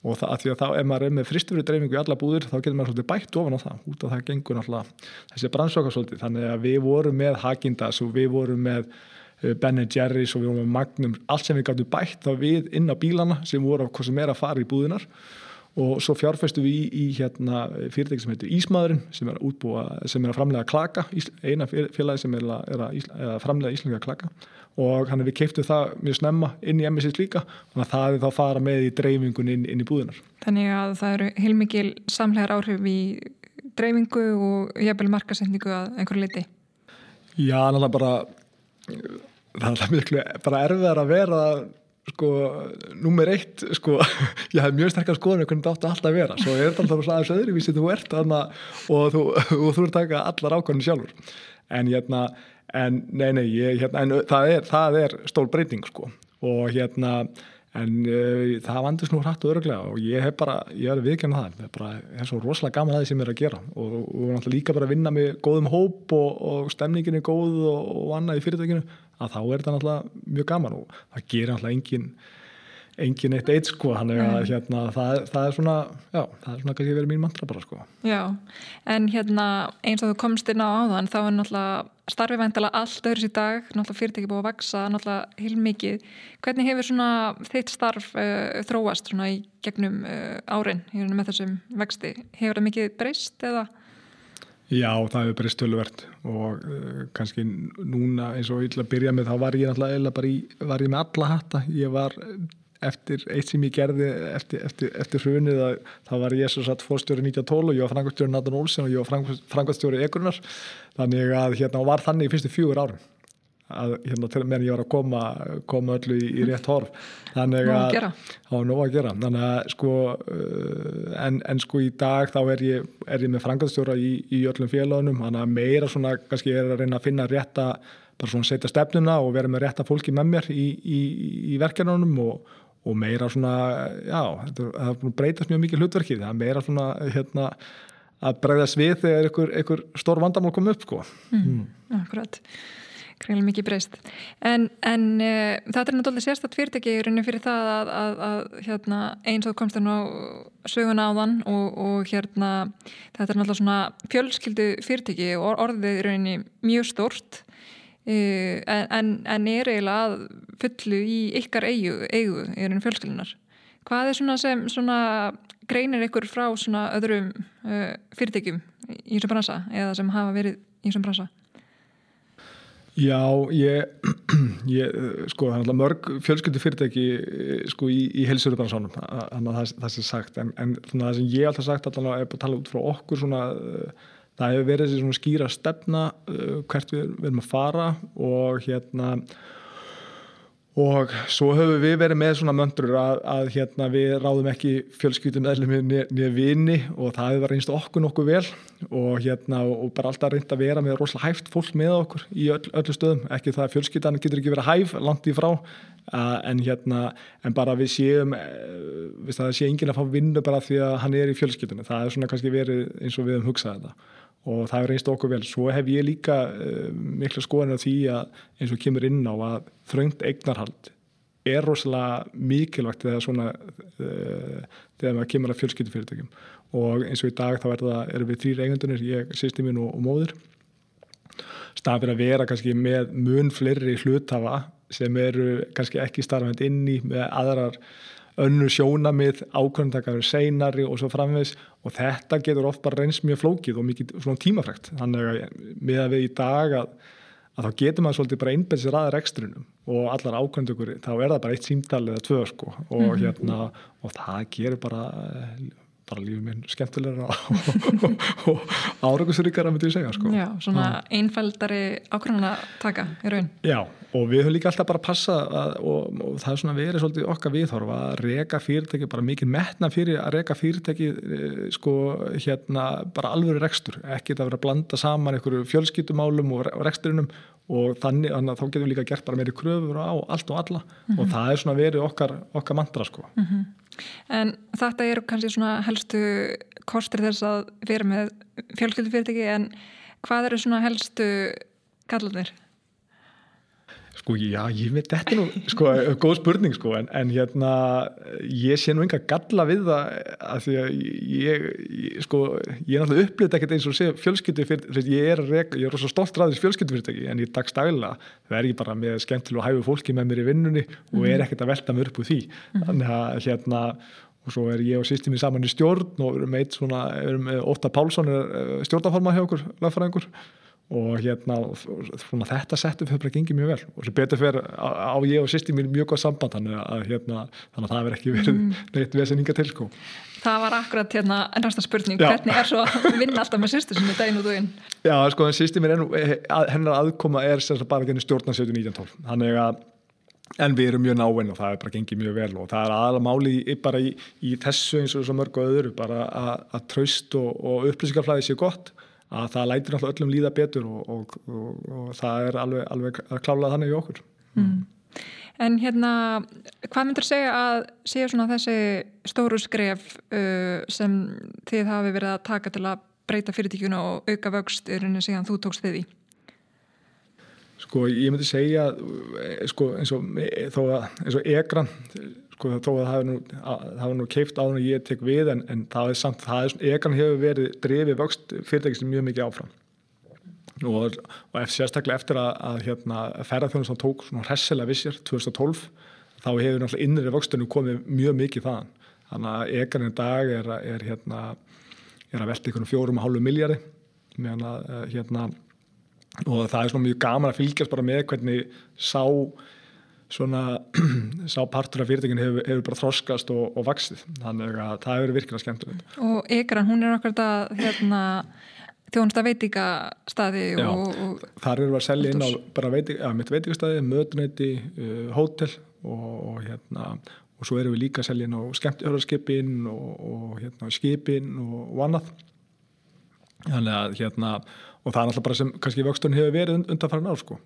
Og það, að því að þá ef maður er með fristu veru dreifingu í alla búðir þá getur maður svolítið bætt ofan á það. Út af það gengur náttúrulega þessi brannsvaka svolítið. Þannig að við vorum með Hagindas og við vorum með eh, Ben Jerry's og við vorum með Magnum. Allt sem við gáttum bætt þá við inn á bílana sem voru á hvað sem er að fara í búðinar og svo fjárfæstu við í, í hérna, fyrirtæki sem heitir Ísmaðurinn sem er, útbúa, sem er að framlega klaka eina félagi sem er að, er að, að framlega íslenska klaka og hann er við keiptuð það mjög snemma inn í MSI líka og það er þá að fara með í dreifingun inn, inn í búðunar. Þannig að það eru heilmikil samlegar áhrif í dreifingu og jafnvel markasendingu að einhverju liti? Já, náttúrulega bara það er bara erfiðar að vera sko, nummer eitt sko, (laughs) ég hef mjög sterkast skoðan hvernig þetta átti alltaf að vera, svo er þetta alltaf aðeins öðruvísi þú ert þarna og þú, (laughs) og þú ert að taka allar ákvæmni sjálfur. En hérna, en nei, nei ég, hérna, en það er, það er stól breyting sko, og hérna en uh, það vandist nú hrætt og öruglega og ég hef bara, ég er að viðkjöna það. Það er bara, það er svo rosalega gaman að það sem ég er að gera. Og, og náttúrulega líka bara að vinna með góðum hóp og, og stemningin er góð og annað í fyrirtækinu að þá er þetta náttúrulega mjög gaman og það gerir náttúrulega engin engin eitt eitt sko að, hérna, það, það er svona já, það er svona kannski verið mín mantra bara sko. Já, en hérna eins og þú komst inn á áðan þá er náttúrulega starfið væntalega allt öðru sér dag náttúrulega fyrirtæki búið að vaksa náttúrulega heilmikið. Hvernig hefur svona þitt starf uh, þróast svona í gegnum uh, árin með þessum vexti? Hefur það mikið breyst eða? Já, það hefur breyst töluvert og uh, kannski núna eins og ég ætla að byrja með þá var ég náttúrulega bara í, var ég með alla hatta, ég var eftir eitt sem ég gerði eftir, eftir, eftir hrunið að þá var ég svo satt fórstjóri 1912 og ég var frangvastjóri Nathan Olsen og ég var frangvastjóri Ekurnar þannig að hérna var þannig í fyrstu fjögur árum að hérna meðan ég var að koma, koma öllu í, í rétt horf. Þannig að það var nóg að gera. Þannig að sko uh, en, en sko í dag þá er ég, er ég með frangvastjóra í, í öllum félagunum þannig að meira svona kannski er að reyna að finna rétta bara svona setja stefnuna og vera með rétta fólki með mér í, í, í verkefnunum og, og meira svona, já, það breytast mjög mikið hlutverkið, það er meira svona hérna, að bregðast við þegar einhver stór vandamál kom upp sko. Mm, mm. Akkurat, greiðilega mikið breyst en, en uh, það er náttúrulega sérstatt fyrirtæki í rauninni fyrir það að, að, að hérna, eins og komst á söguna á þann og, og hérna þetta er náttúrulega svona fjölskyldu fyrirtæki og orðið í rauninni mjög stort Uh, en, en er eiginlega fullu í ykkar eigu, eigu í raun fjölskyldunar. Hvað er svona sem svona greinir ykkur frá svona öðrum uh, fyrirtækjum í þessum bransa eða sem hafa verið í þessum bransa? Já, ég, (clears throat) ég sko, það er alltaf mörg fjölskyldu fyrirtæki sko í, í helsöruðbransanum, þannig að það, það sé sagt, en, en það sem ég alltaf sagt alltaf er að tala út frá okkur svona það hefur verið þessi skýra stefna uh, hvert við, við erum að fara og hérna og svo höfum við verið með svona möndrur að, að hérna við ráðum ekki fjölskyldum eðlum niður vini og það hefur reynst okkur nokkuð vel. Og hérna og bara alltaf reynd að vera með rosalega hæft fólk með okkur í öll, öllu stöðum, ekki það að fjölskyldan getur ekki verið hæf langt í frá en hérna, en bara við séum uh, við það sé enginn að fá vinnu bara því að hann er í fjölskyldunum, það er svona kannski verið eins og við höfum hugsað þetta og það hefur reynst okkur vel. Svo hef ég líka uh, mikla skoðan á því að eins og kemur inn á að þröngt eignarhald er rosalega mikilvægt þegar svona uh, þegar maður kemur að fjölskyldufyrirtökjum og eins og í dag þá er það, erum við þrýr eigendunir, ég, sýstiminn og, og móður stafir að vera kannski með mun fleiri hlutafa sem eru kannski ekki starfand inn í með aðrar önnu sjónamið, ákvörndakar seinari og svo framvegs og þetta getur oft bara reyns mjög flókið og mikið svona tímafrækt þannig að með að við í dag að, að þá getur maður svolítið bara einbæðið sér aðeins ekstrinum og allar ákvörndakur þá er það bara eitt símdal eða tvö sko. Og mm -hmm. hérna og það gerir bara bara lífið minn skemmtilegra og, (laughs) áraugusuríkara myndi ég segja sko. Já, svona einfaldari ákvæmlega taka í raun. Já, og við höfum líka alltaf bara að passa að, og, og það er svona verið svolítið okkar viðhorfa að reyka fyrirtæki, bara mikið metna fyrir að reyka fyrirtæki eh, sko hérna bara alvöru rekstur, ekkit að vera að blanda saman einhverju fjölskyttumálum og reksturinnum og þannig að þá getum við líka gert bara meiri kröfur á allt og alla mm -hmm. og mhm. það er svona verið okkar, okkar mantra sko. Mm -hmm. En þetta eru kannski svona helstu kostir þess að vera með fjölskyldufyrirtæki en hvað eru svona helstu kallanir? Sko já, ég veit, þetta er nú sko, góð spurning sko, en, en hérna ég sé nú enga galla við það að því að ég, ég sko, ég er náttúrulega upplýtt ekkert eins og sé fjölskyldu fyrir, ég er, ég er rosa stolt ræðis fjölskyldu fyrirtæki, en ég dagst dagla það er ég bara með skemmtilega og hæfu fólki með mér í vinnunni og er mhm. ekkert að velta mér upp úr því, mhm. þannig að hérna og svo er ég og sýstimið saman í stjórn og við erum eitt svona, við erum Óttar Pálsson er stjórnaforma hjá okkur, lagfæraðingur og hérna svona, þetta settum við bara gengið mjög vel og sem betur fyrir á, á ég og sýsti mín mjög góð samband þannig að, hérna, þannig að það verð ekki verið mm. neitt veseninga til sko. Það var akkurat hérna ennasta spurning Já. hvernig er svo að vinna alltaf með sýstu sem er dæn og dæn Já sko en sýsti mín eh, hennar aðkoma er bara genið stjórna 17-19 þannig að en við erum mjög náinn og það er bara gengið mjög vel og það er aðalega máli bara í, í þessu eins og mörgu öðru bara að, að traust og, og upplýsingarflæði sé gott að það lætir náttúrulega öllum líða betur og, og, og, og það er alveg, alveg að klála þannig í okkur mm. En hérna hvað myndur segja að séu svona þessi stóru skref uh, sem þið hafi verið að taka til að breyta fyrirtíkjuna og auka vöxt er henni síðan þú tókst þið í? Sko ég myndi segja sko eins og þó að eins og egran sko þó að það hefur nú, nú keift á hún og ég tek við en, en það er samt, það er, egan hefur verið drefið vöxt fyrirtækisum mjög mikið áfram. Og, og eftir, sérstaklega eftir að, að hérna, ferðarþjónum sem tók svona hressilega vissir 2012 þá hefur náttúrulega innri vöxtunum komið mjög mikið þaðan. Þannig að egan í dag er, er hérna er að velta ykkur fjórum og hálfu miljardi meðan að eh, hérna og það er svona mjög gaman að fylgjast bara með hvernig sá svona (clears throat) sá partur af fyrirtækinu hefur, hefur bara þroskast og, og vaksið, þannig að það hefur virkilega skemmtilegt. Og Egran, hún er okkur þetta hérna, þjónsta og, og þar eru við að selja inn á veiting, ja, mitt veitingastadi, mötunæti uh, hótel og, og hérna og svo erum við líka að selja inn á skemmtihörðarskipin og hérna skipin og annað. Þannig að hérna og það er alltaf bara sem kannski vöxtun hefur verið undanfæran ár sko.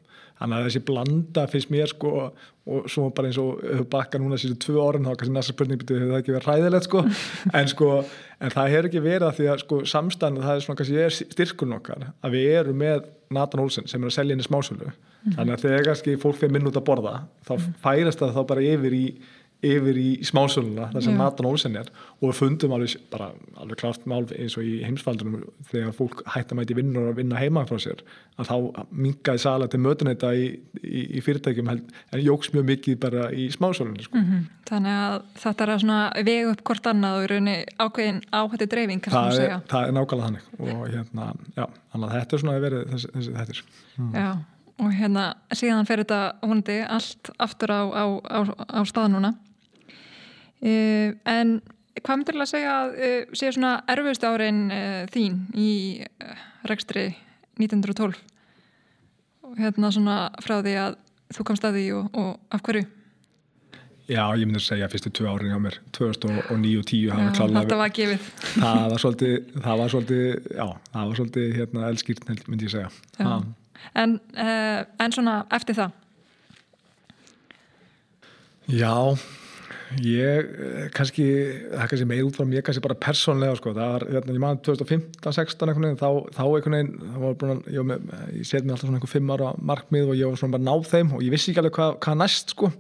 Þannig að þessi blanda finnst mér sko og svo bara eins og bakka núna síðan tvö orðin þá kannski næsta spurning betur hefur það ekki verið ræðilegt sko? (laughs) En sko en það hefur ekki verið að því að sko samstæðan það er svona kannski er styrkun okkar að við erum með Nathan Olsen sem er að selja í smásölu. Mm -hmm. þannig að þegar kannski fólk fyrir minn út að borða þá færast það þá bara yfir í yfir í smásöluna þar sem Nathan Olsen er og við fundum alveg, bara, alveg klart mál eins og í heimsfaldunum þegar fólk hætti að mæti vinnur og vinna heima frá sér að þá mingaði sala til mötunæta í, í, í fyrirtækjum en jóks mjög mikið bara í smásölunni sko. mm -hmm. Þannig að þetta er að vega upp hvort annað og raunni ákveðin áhætti dreifing það er, það er nákvæmlega þannig og hérna, já, þetta er svona að vera þessi, þessi þetta mm. Já, og hérna síðan fer þetta hundi allt aftur á, á, á, á staðnuna Uh, en hvað myndir þú að segja að uh, séu svona erfiðust árin uh, þín í rekstri 1912 og hérna svona frá því að þú komst að því og, og af hverju? Já, ég myndi að segja að fyrstu tvö árin hjá mér 2009 og 2010 Þetta var gefið. Það var svolítið, það var svolítið já, það var svolítið hérna elskýrt myndi ég segja. En, en svona eftir það? Já Ég, eh, kannski, það er kannski meir út frá mér kannski bara persónlega sko, það var, hérna, ég maður 2015-16 einhvern veginn, þá, þá einhvern veginn, það var búin að, ég, með, ég set mér alltaf svona einhver fimm ára markmið og ég var svona bara náð þeim og ég vissi ekki alveg hvað, hvað næst sko.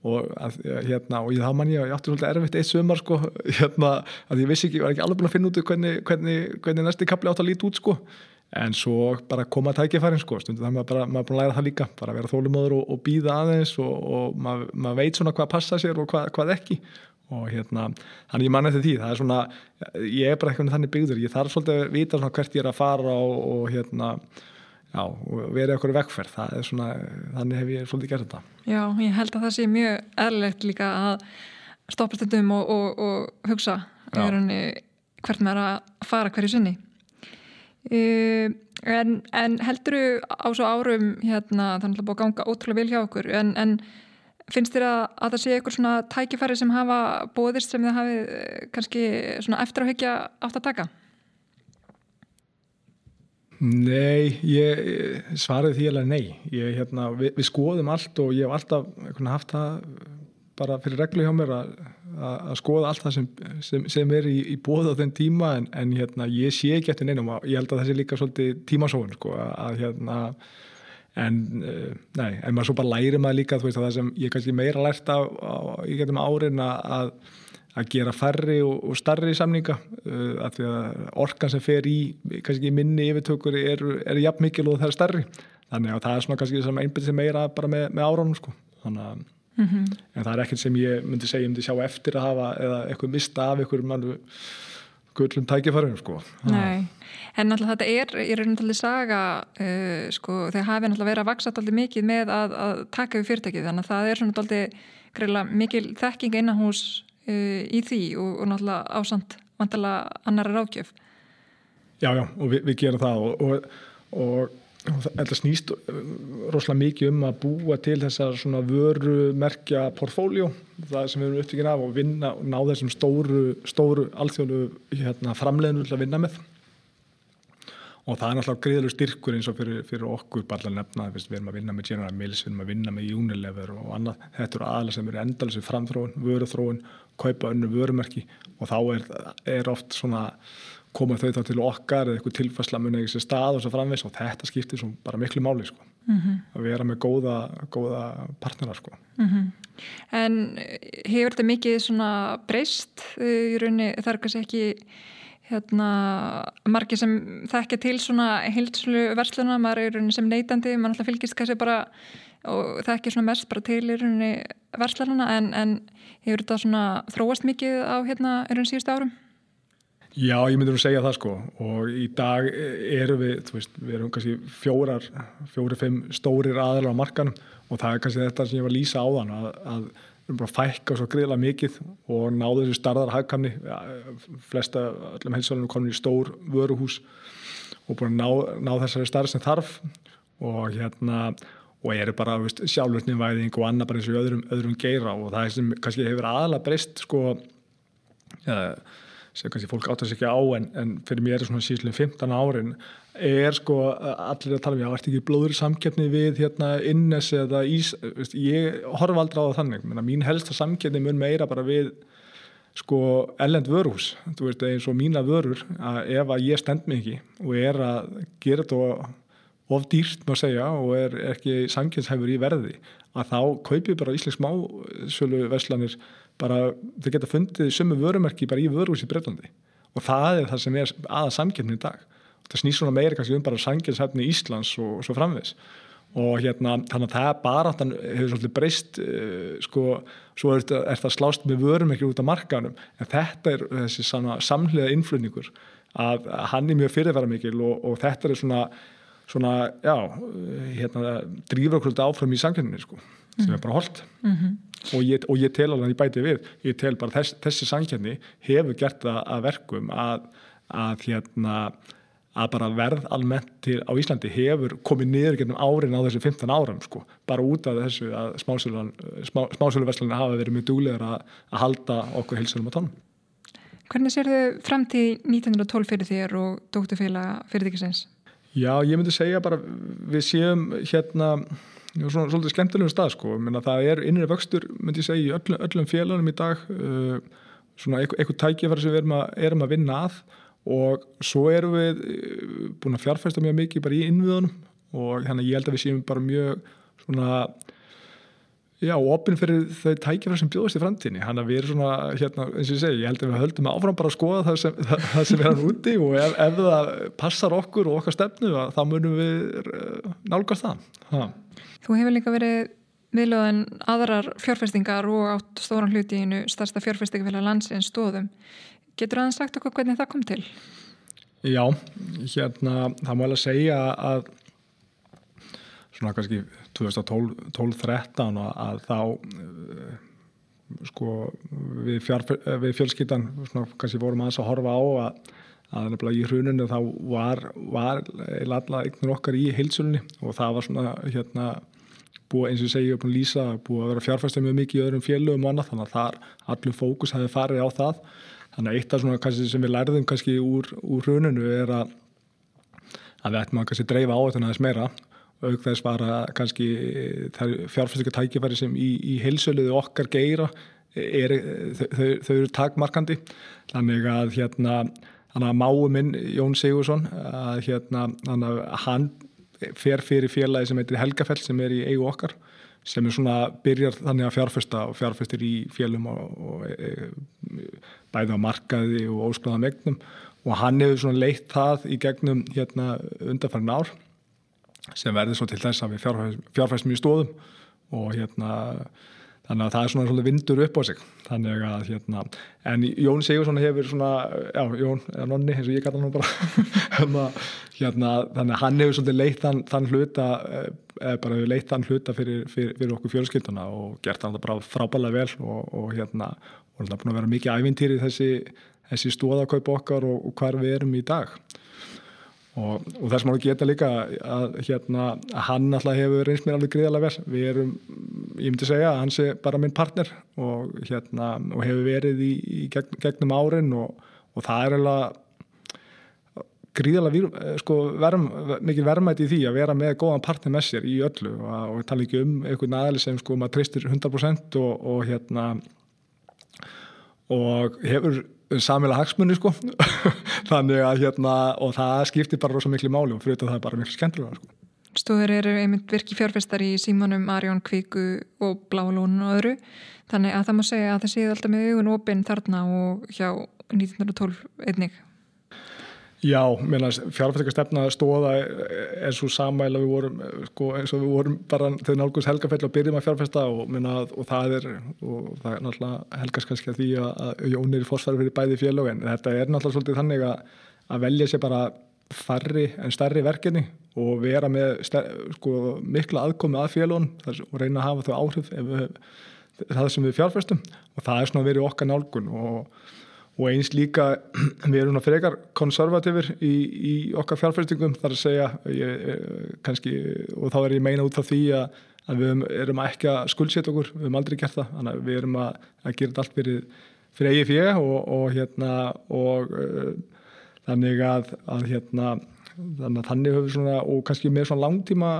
Og að, hérna, og ég þá man ég, ég átti svolítið erfitt eitt sömar sko, (laughs) hérna, að ég vissi ekki, var ekki alveg búin að finna út hvernig, hvernig, hvernig næsti kapli átt að líti út sko en svo bara koma tækifærin sko, stundu það maður er búin að læra það líka. Bara vera þólumóður og, og býða aðeins og, og maður, maður veit svona hvað passa sér og hvað, hvað ekki. Og hérna, þannig ég manna þetta því. Það er svona, ég er bara eitthvað þannig byggður, ég þarf svolítið að vita svona hvert ég er að fara og, og hérna já, verið okkur vegferð, það er svona þannig hef ég svolítið gert þetta. Já, ég held að það sé mjög eðlilegt líka að stoppa stundum og, og, og hugsa hvert maður að fara hverju sinni uh, en, en heldur þú á svo árum hérna, þannig að búið að ganga ótrúlega vel hjá okkur en, en Finnst þér að, að það sé eitthvað svona tækifæri sem hafa bóðist sem þið hafið eh, kannski svona eftir að hugja átt að taka? Nei, ég svaraði því alveg nei. Ég, hérna, við, við skoðum allt og ég hef alltaf haft það bara fyrir reglu hjá mér að, að skoða allt það sem, sem, sem er í, í bóð á þenn tíma en, en hérna, ég sé ekki eftir neinum og ég held að það sé líka svolítið tímasóun sko, að hérna en uh, nei, en maður svo bara læri maður líka veist að það sem ég kannski meira lært á í getum árin að að gera færri og, og starri samninga uh, að því að orkan sem fer í kannski minni yfirtökur er, er jafn mikil og það er starri þannig að það er svona kannski sem meira bara með, með áránum sko. Þannig að mm -hmm. en það er ekkert sem ég myndi segja um því sjá eftir að hafa eða eitthvað mista af eitthvað gullum tækifærið sko. Nei. En náttúrulega þetta er í rauninu talið saga uh, sko, þegar hafið náttúrulega verið að vaksa alltaf mikið með að, að taka við fyrirtækið. Þannig að það er svona alltaf mikil þekking innan hús uh, í því og, og náttúrulega ásand vantilega annara rákjöf Já, já, og við, við gerum það og, og, og þetta snýst uh, rosalega mikið um að búa til þessar svona vörumerkja portfóljó, það sem við erum upptíkin af og vinna og ná þessum stóru, stóru alþjóðu hérna, framleginu að vinna með og það er náttúrulega greiðileg styrkur eins og fyrir, fyrir okkur bara nefna, við erum að vinna með General Mills, við erum að vinna með Unilever og annað, þetta eru aðla sem eru endalins framþróun, vöruþróun, kaupa önnu vörumerki og þá er, er oft svona koma þau þá til okkar eða eitthvað tilfærsla mun eða eitthvað stað og svo framvegs og þetta skiptir svo bara miklu máli sko mm -hmm. að vera með góða, góða partnera sko mm -hmm. En hefur þetta mikið svona breyst í rauninni þar kannski ekki hérna, margir sem þekkja til svona heilslu versluna, maður er sem neytandi, maður alltaf fylgist kannski bara og þekkja svona mest bara til í rauninni verslununa en, en hefur þetta svona þróast mikið á hérna í rauninni síðustu árum? Já, ég myndur að segja það sko. Og í dag erum við, þú veist, við erum kannski fjórar, fjóri, fimm stórir aðlar á markanum og það er kannski þetta sem ég var að lýsa á þann að, að við erum bara fækka svo greiðlega mikið og náðu þessu starðar hagkamni flesta, öllum heilsvælunum komin í stór vöruhús og búin að ná, þessari starð sem þarf. Og hérna og eru bara sjálfurninvæðing og annað bara eins og öðrum, öðrum geira. Og það er sem kannski hefur aðalega breyst sko ja, sem kannski fólk áttar sér ekki á en, en fyrir mér er svona síðan 15 árin er sko allir að tala um, já, ert ekki blóður samkeppni við hérna innes eða ís, veist, ég horfa aldrei á það þannig, Menna, mín helsta samkeppni mun meira bara við sko ellend vörhús, þú veist, eins og mína vörur, að ef að ég stend mig ekki og er að gera þetta of dýrt má segja og er ekki samkeppnshæfur í verði, að þá kaupið bara Íslands smásölu veslanir bara, þau geta fundið sömu vörumerki bara í vörhús í Breitlandi og það er það sem er aða samkeppni í dag. Það snýst svona meira kannski um bara sanginshæfni Íslands og, og svo framvis og hérna þannig að það bara hefur svolítið breyst uh, sko, svo er, er það slást með vörum ekki út af markanum en þetta er þessi samhliða innflutningur að, að hann er mjög fyrirverða mikil og, og þetta er svona svona, já, hérna drýfur okkur áfram í sanginni sko, sem mm. er bara holdt mm -hmm. Og, ég, og ég tel alveg í bæti við, ég tel bara þess, þessi sanginni hefur gert það að verkum að, að hérna að bara verð almennt til á Íslandi hefur komið niður gennum árin á þessu 15 áram sko, bara út af þessu að smásöluverslunni hafa verið mjög dúlegar að, að halda okkur hilsunum á tónum. Hvernig sér þau fram til 1912 fyrir þér og dótturfélag fyrirtækisins? Já, ég myndi segja bara við séum hérna svona svolítið skemmtilegum stað sko, Minna, það er innri vöxtur myndi ég segja í öllum, öllum félagunum í dag. Uh, svona eitthvað tækifæri sem við erum að, erum að vinna að. Og svo erum við eh, búin að fjárfæsta mjög mikið bara í innviðunum. Og þannig ég held að við séum bara mjög svona já, opinn fyrir þau tækifæri sem bjóðast í framtíðinni, hann að við erum svona hérna, eins og ég segi, ég held að við höldum áfram bara að skoða það sem, (laughs) það, það sem er hann úti. Og ef, ef það passar okkur og okkar stefnu þá munum við eh, nálgast það. Ha. Þú hefur líka verið miðlöðin aðrar fjárfestingar og átt stóran hluti í einu starsta fjárfestingafélag landsins stóðum. Getur það sagt okkur hvernig það kom til? Já, hérna það má alveg segja að svona kannski 2012-13 að þá uh, sko við, við fjölskyttan svona kannski vorum aðeins að horfa á að að nefnilega í hruninu þá var, var alltaf eignur okkar í heilsulunni og það var svona hérna búið eins og ég segi upp og lýsa búið að vera fjárfæsta mjög mikið í öðrum fjölugum og annað þannig að þar allur fókus hefði farið á það. Þannig að eitt af svona kannski sem við lærðum kannski úr, úr hruninu er að að við ættum að kannski dreifa á þetta aðeins meira. Auk þess var að kannski fjárfæstika tækifæri sem í, í heilsöluðu okkar geira er, þau, þau, þau eru takmarkandi. Þannig að hérna þannig að máu minn Jón Sigursson að hérna að hann fer fyrir félagi sem heitir Helgafell sem er í eigu okkar sem er svona byrjar þannig að fjárfesta og fjárfestir í félum og, og e, bæði á markaði og óskláða megnum og hann hefur svona leitt það í gegnum hérna undanfærin ár sem verður svo til þess að við fjárfestum í stóðum og hérna þannig að það er svona svolítið vindur upp á sig. Þannig að hérna en Jón Sigursson hefur svona já, Jón, eða nonni, eins og ég gæta nú bara (laughs) hérna, hérna, þannig að hann hefur svolítið leitt þann, þann hluta eða bara hefur leitt þann hluta fyrir, fyrir, fyrir okkur fjölskylduna og gert hann bara frábæðilega vel og, og hérna og það er búin að vera mikið ævintýri þessi, þessi stóðakaup okkar og, og hvar við erum í dag og, og þess að maður geta líka að, hérna, hann alltaf hefur reynst mér alveg greiðalega vel. Við erum, ég myndi segja að hann sé bara minn partner og, hérna, og hefur verið í, í gegn, gegnum árin og, og það er alveg gríðalega sko, verm, mikil verðmætt í því að vera með góðan partner með sér í öllu. Og tala ekki um einhvern aðli sem sko maður tristir 100% og hérna og hefur samilega hagsmunni sko. (laughs) Þannig að hérna og það skiptir bara rosa miklu máli og fyrir þetta það er bara miklu skemmtilega sko. Stóður eru einmitt virki fjárfestar í Símanum, Arjón, Kvíku og Blálónu og öðru. Þannig að það má segja að það séð alltaf með augun opinn þarna og hjá 1912 einnig Já, fjárfæstingarstefna stóða er svo samæla við vorum, sko, eins og við vorum bara þegar nálgust helgafell og byrjum að fjárfæsta og, og það er og það er náttúrulega helgast kannski að því að Jón er í fósfæri fyrir bæði félög en þetta er náttúrulega svolítið þannig að, að velja sér bara farri en stærri verkefni og vera með sko, mikla aðkomi að félögun og reyna að hafa þau áhrif við, það sem við fjárfæstum og það er svona verið okkar nálgun og og eins líka (clears throat) við erum frekar konservativir í, í okkar fjárfæstingum þar að segja ég, eh, kannski, og þá er ég meina út af því að, að við erum ekki að skuldsetja okkur, við erum aldrei gert það. Þannig að við erum að, að gera allt fyrir, fyrir eigi fjö og, og, hérna, og uh, þannig að, að hérna, þannig að þannig höfum við svona og kannski með svona langtíma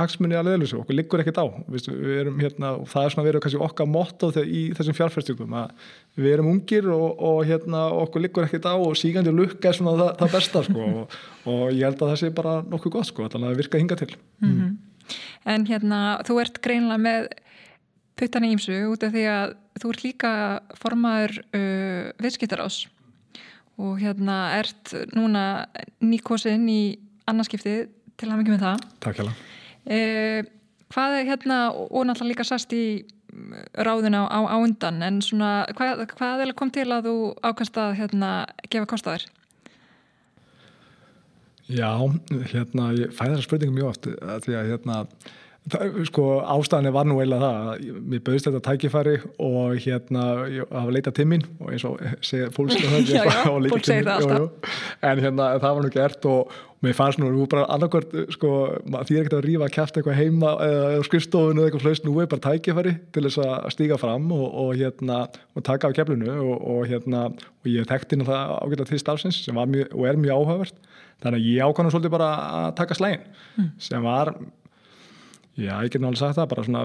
hagsmunni að leðlusu, okkur liggur ekkert á. Við, við erum hérna og það er svona verið kannski okkar motto í þessum fjárfæstingum að við erum ungir og, og hérna okkur liggur ekkert á og sígandi lukka er svona það, það besta sko. Og, og ég held að það sé bara nokkuð gott sko, þannig að það virka hinga til. Mm -hmm. En hérna þú ert greinlega með puttan í ímsu út af því að þú ert líka formaður uh, viðskiptarás og hérna ert núna nýkosinn í annarskiptið til að mikið með það Takk hjá uh, Hvað er hérna og náttúrulega líka sast í ráðin á, á, á undan en svona hvað, hvað kom til að þú ákast að hérna, gefa kostaður? Já, hérna ég fæði þessar spurningum mjög oft að því að hérna sko ástæðanir var nú eiginlega það að mér bauðst þetta tækifæri og hérna ég hafa leitað timminn og eins og fólk (laughs) segir það alltaf. en hérna það var nú gert og, og mér fannst nú, nú bara annarkvært sko, því er ekkert að rífa að kæfta eitthvað heima eða skrifstofun eða eitthvað flöst, nú er bara tækifæri til þess að stíga fram og, og hérna og taka af keflinu og, og hérna og ég þekkti á það ágætað til starfsins sem var mjög og er mjög áhugavert. Þannig að ég ákvæmna svolítið bara að taka slægin mm. sem var Já, ég get náttúrulega sagt það bara svona,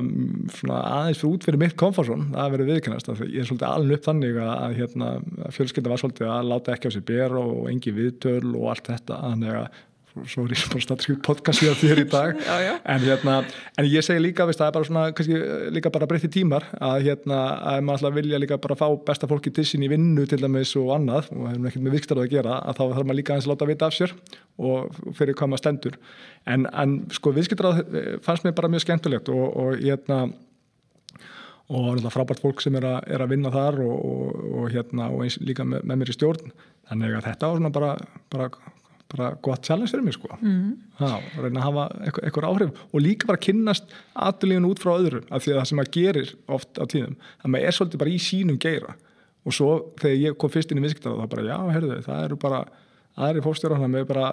svona aðeins fyrir út fyrir mitt komfortzón að vera viðkennast. Ég er svolítið alveg upp þannig að, hérna, að fjölskylda var svolítið að láta ekki á sig bér og engi viðtöl og allt þetta. Þannig að svo er ég bara skrif podcast hér þér í dag. (laughs) Já, já. En, hérna, en ég segi líka veist, það er bara svona, kannski, líka bara breytti tímar að, hérna, að maður alltaf vilja líka bara fá besta fólki til sín í vinnu til dæmis og annað og hefur ekkert með vikstarað að gera að þá þarf maður líka aðeins að láta vita af sér og fyrir hvað maður stendur. En, en sko viðskiptrað eh, fannst mér bara mjög skemmtilegt og, og hérna og það er frábært fólk sem er að, er að vinna þar og, og, og hérna og eins líka með, með mér í stjórn. Þannig að þetta var svona bara, bara, bara gott challenge fyrir mig sko. Mm. Já, reyna að hafa eitthvað, eitthvað áhrif og líka bara kynnast aðlíðun út frá öðru af því að það sem maður gerir oft á tíðum að maður er svolítið bara í sínum geira. Og svo þegar ég kom fyrst inn í viðskiptar þá bara já, herðu, það eru bara aðri fórstjóra með bara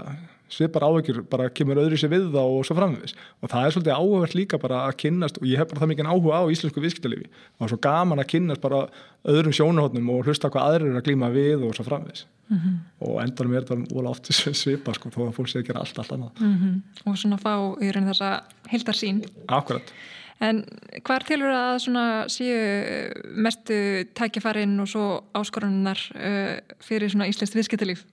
svipar áhugir, bara kemur öðru sér við þá og svo framvegis. Og það er svolítið áhugavert líka bara að kynnast og ég hef bara það mikið áhuga á íslensku viðskiptalifi og svo gaman að kynnast bara öðrum sjónahotnum og hlusta hvað aðrir er að glíma við og svo framvegis mm -hmm. og endanum er þetta óla oft svipa sko þó að fólk sé að gera allt allt annað. Mm -hmm. og svona fá í raun þessa heldar sín Akkurat. En hvað tilur að svona séu mestu tækjafarinn og svo áskorunar uh, fyrir svona íslenskt viðskiptalíf?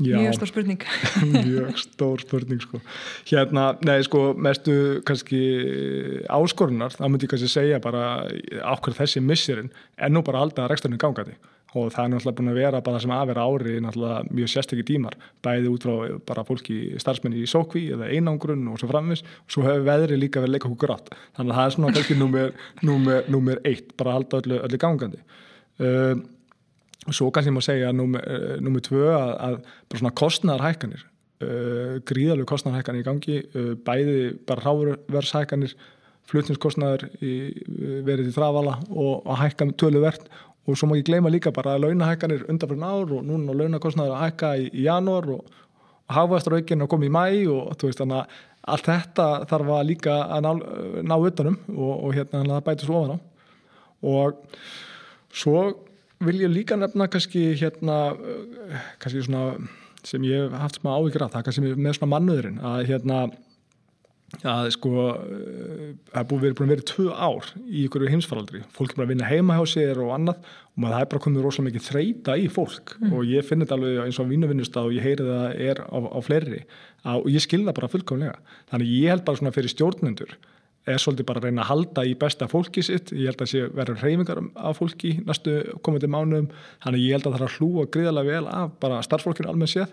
Já, mjög stór spurning. (laughs) Mjög stór spurning sko. Hérna, nei sko, mestu kannski áskorunar, það myndi ég kannski segja bara ákveð þessi missirinn en nú bara alltaf reksturinn gangandi og það er náttúrulega búin að vera bara sem að vera ári náttúrulega mjög sérstakki tímar. Bæði út frá bara fólki starfsmenni í sókví eða einangrun og svo framvis og svo hefur veðri líka verið leika okkur grátt. Þannig að það er svona kannski númer, númer, númer eitt, bara alltaf öllu, öllu gangandi. Uh, Svo kannski má segja nummið uh, tvö að, að bara svona kostnæðarhækkanir, uh, gríðalög kostnæðarhækkanir í gangi, bæði bara ráverðshækkanir, flutninskostnæðar verið í þravala og að hækka töluvert og svo má ég gleyma líka bara að launahækkanir undanfyrir ár og núna launakostnæðar að hækka í, í janúar og, og hafvæðstraukinn að koma í mæ og þú veist þannig að allt þetta þarf að líka að ná, ná utanum og, og hérna það bæti svo ofan á. Og svo vil ég líka nefna kannski hérna kannski svona sem ég hef haft smá áhyggjur af það kannski með svona mannuðurinn að hérna að sko það er búið verið verið tvö ár í ykkur heimsfaraldri, fólk er bara að vinna heima hjá sér og annað og maður það er bara komið rosalega mikið þreita í fólk. Mm. og ég finn þetta alveg eins og vinnuvinnust og ég heyri það er á, á fleiri. Og ég skilða bara fullkomlega. Þannig ég held bara svona fyrir stjórnendur er svolítið bara að reyna að halda í besta fólki sitt, ég held að það sé verður reyfingar af fólki næstu komandi mánuðum. Þannig ég held að það er að hlúa gríðarlega vel af bara starffólkinu almennt séð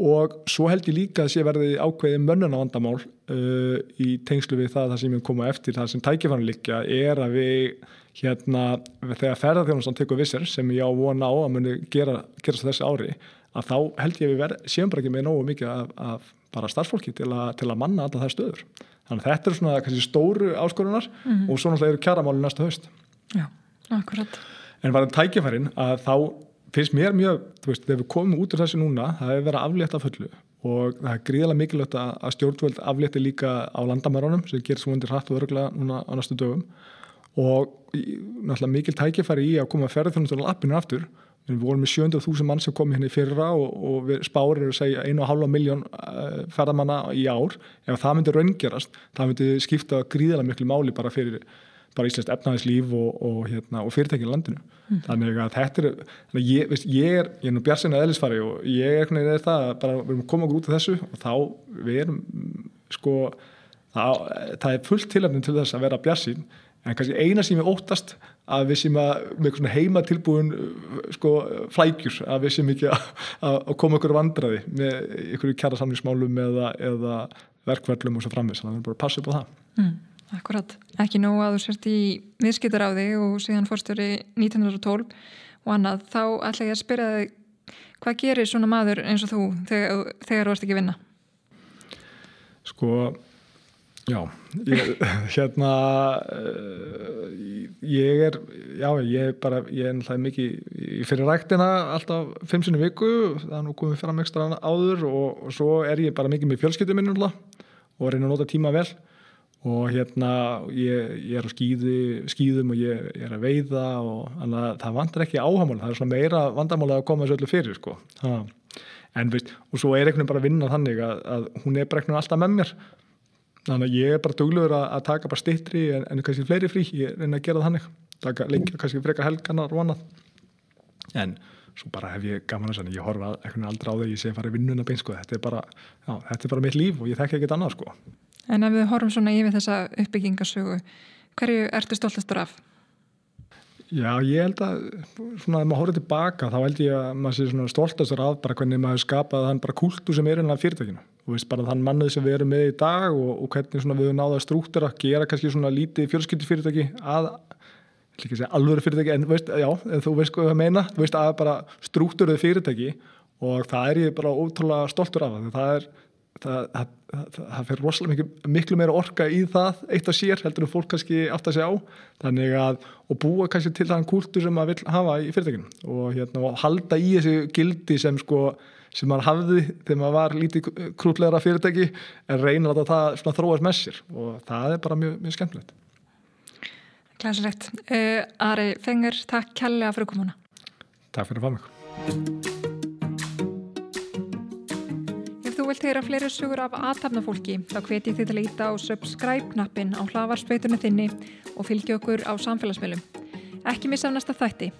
og svo held ég líka að sé verði ákveði mönnuna vandamál uh, í tengslu við það, það sem ég koma eftir það sem tækifærum líka er að við hérna, þegar ferðarþjónustan tekur vissir sem ég á vona á að muni gera, gerast þessi ári að þá held ég við séum bara ekki með nógu mikið af, af bara starffólki til, a, til að manna alltaf þær stöður Þannig að þetta eru svona kannski stóru áskorunar mm -hmm. og svo náttúrulega eru kjaramáli næsta haust. Já, akkurat. En var það tækifærin að þá finnst mér mjög, þú veist, þegar við komum út úr þessu núna, það hefur verið aflétt af fullu og það er gríðilega mikilvægt að stjórnvöld aflétti líka á landamærunum sem gerir svo undir hratt og örgla núna á næstu dögum. Og náttúrulega mikil tækifæri í að koma að ferða þjónustur á lappinu aftur. Við vorum með 700.000 mann sem kom hérna í fyrra og, og spárir eru að segja 1,5 miljón uh, ferðamanna í ár. Ef það myndi raungerast það myndi skipta gríðilega miklu máli bara fyrir bara íslenskt efnaðislíf og, og, hérna, og fyrirtækinu landinu. Mm. þannig að þetta er ég, veist, ég er, ég er nú björnsinn að eðlisfari og ég er, er það að bara við erum að koma okkur út af þessu og þá við erum sko það, það er fullt tilöfnin til þess að vera björnsinn en kannski eina sem ég óttast að við sem að með heima tilbúin sko, flækjur að við sem ekki að, að koma ykkur vandraði með ykkur kjara samlingsmálum eða, eða verkverðlum og svo framvis þannig að við erum bara að passa upp á það. Mm, Akkurat, ekki nóg að þú sért í viðskiptar á þig og síðan fórstöri 1912 og annað þá ætla ég að spyrja þig hvað gerir svona maður eins og þú þegar, þegar þú ert ekki vinna? Sko Já, ég, (laughs) hérna uh, ég er já, ég er bara, ég er náttúrulega mikið ég fyrir ræktina alltaf fimm sinni viku, það er nú komið fram ekstra áður og, og svo er ég bara mikið með fjölskyttu minn og reyna að nota tíma vel og hérna ég, ég er á skýði, skýðum og ég, ég er að veiða og það vantar ekki áhamála, það er svona meira vandamála að koma þessu öllu fyrir sko. En veist, og svo er einhvern veginn bara að vinna þannig að, að hún er bara eitthvað alltaf með mér. Þannig að ég er bara dugluður að, að taka bara stittri en, en kannski fleiri frí, ég reyna að gera þannig. Taka lengja, kannski frekar helganar og annað. En svo bara hef ég gaman þess að ég horfa eitthvað aldrei á það ég sé að fara í vinnuna bein sko. Þetta þetta er bara mitt líf og ég þekk ekkert annað sko En ef við horfum svona yfir þessa uppbyggingasögu hverju ertu stoltastur af? Já, ég held að svona að maður horfið tilbaka þá held ég að maður sé svona stoltastur af bara hvernig maður skapað þann bara kúltu sem er einlega fyrirtækinu og veist bara þann mannið sem við erum með í dag og, og hvernig við náðum strúktur að gera kannski svona lítið fjölskyldufyrirtæki að ekki segja alvöru fyrirtæki en veist, já, en þú veist hvað ég meina þú veist að bara struktúruð fyrirtæki og það er ég bara ótrúlega stoltur af það er það, það, það, það fyrir rosalega miklu, miklu meira orka í það eitt og sér heldur en fólk kannski átt að segja á þannig að og búa kannski til þann kúltur sem maður vil hafa í fyrirtækinu og, hérna, og halda í þessu gildi sem sko sem maður hafði þegar maður var lítið krútlegra fyrirtæki en reyna að það þróast með sér og það er bara mjög, mjög skemmtilegt Glæsilegt. Uh, Ari Fengur, takk kærlega fyrir komuna. Takk fyrir að fá mig. Vilt heyra fleiri sugur af aðtapnafólki þá hveti þið til að íta á subscribe-knappin á hlavarspöytunni þinni og fylgja okkur á samfélagsmiðlum. Ekki missa á næsta þætti.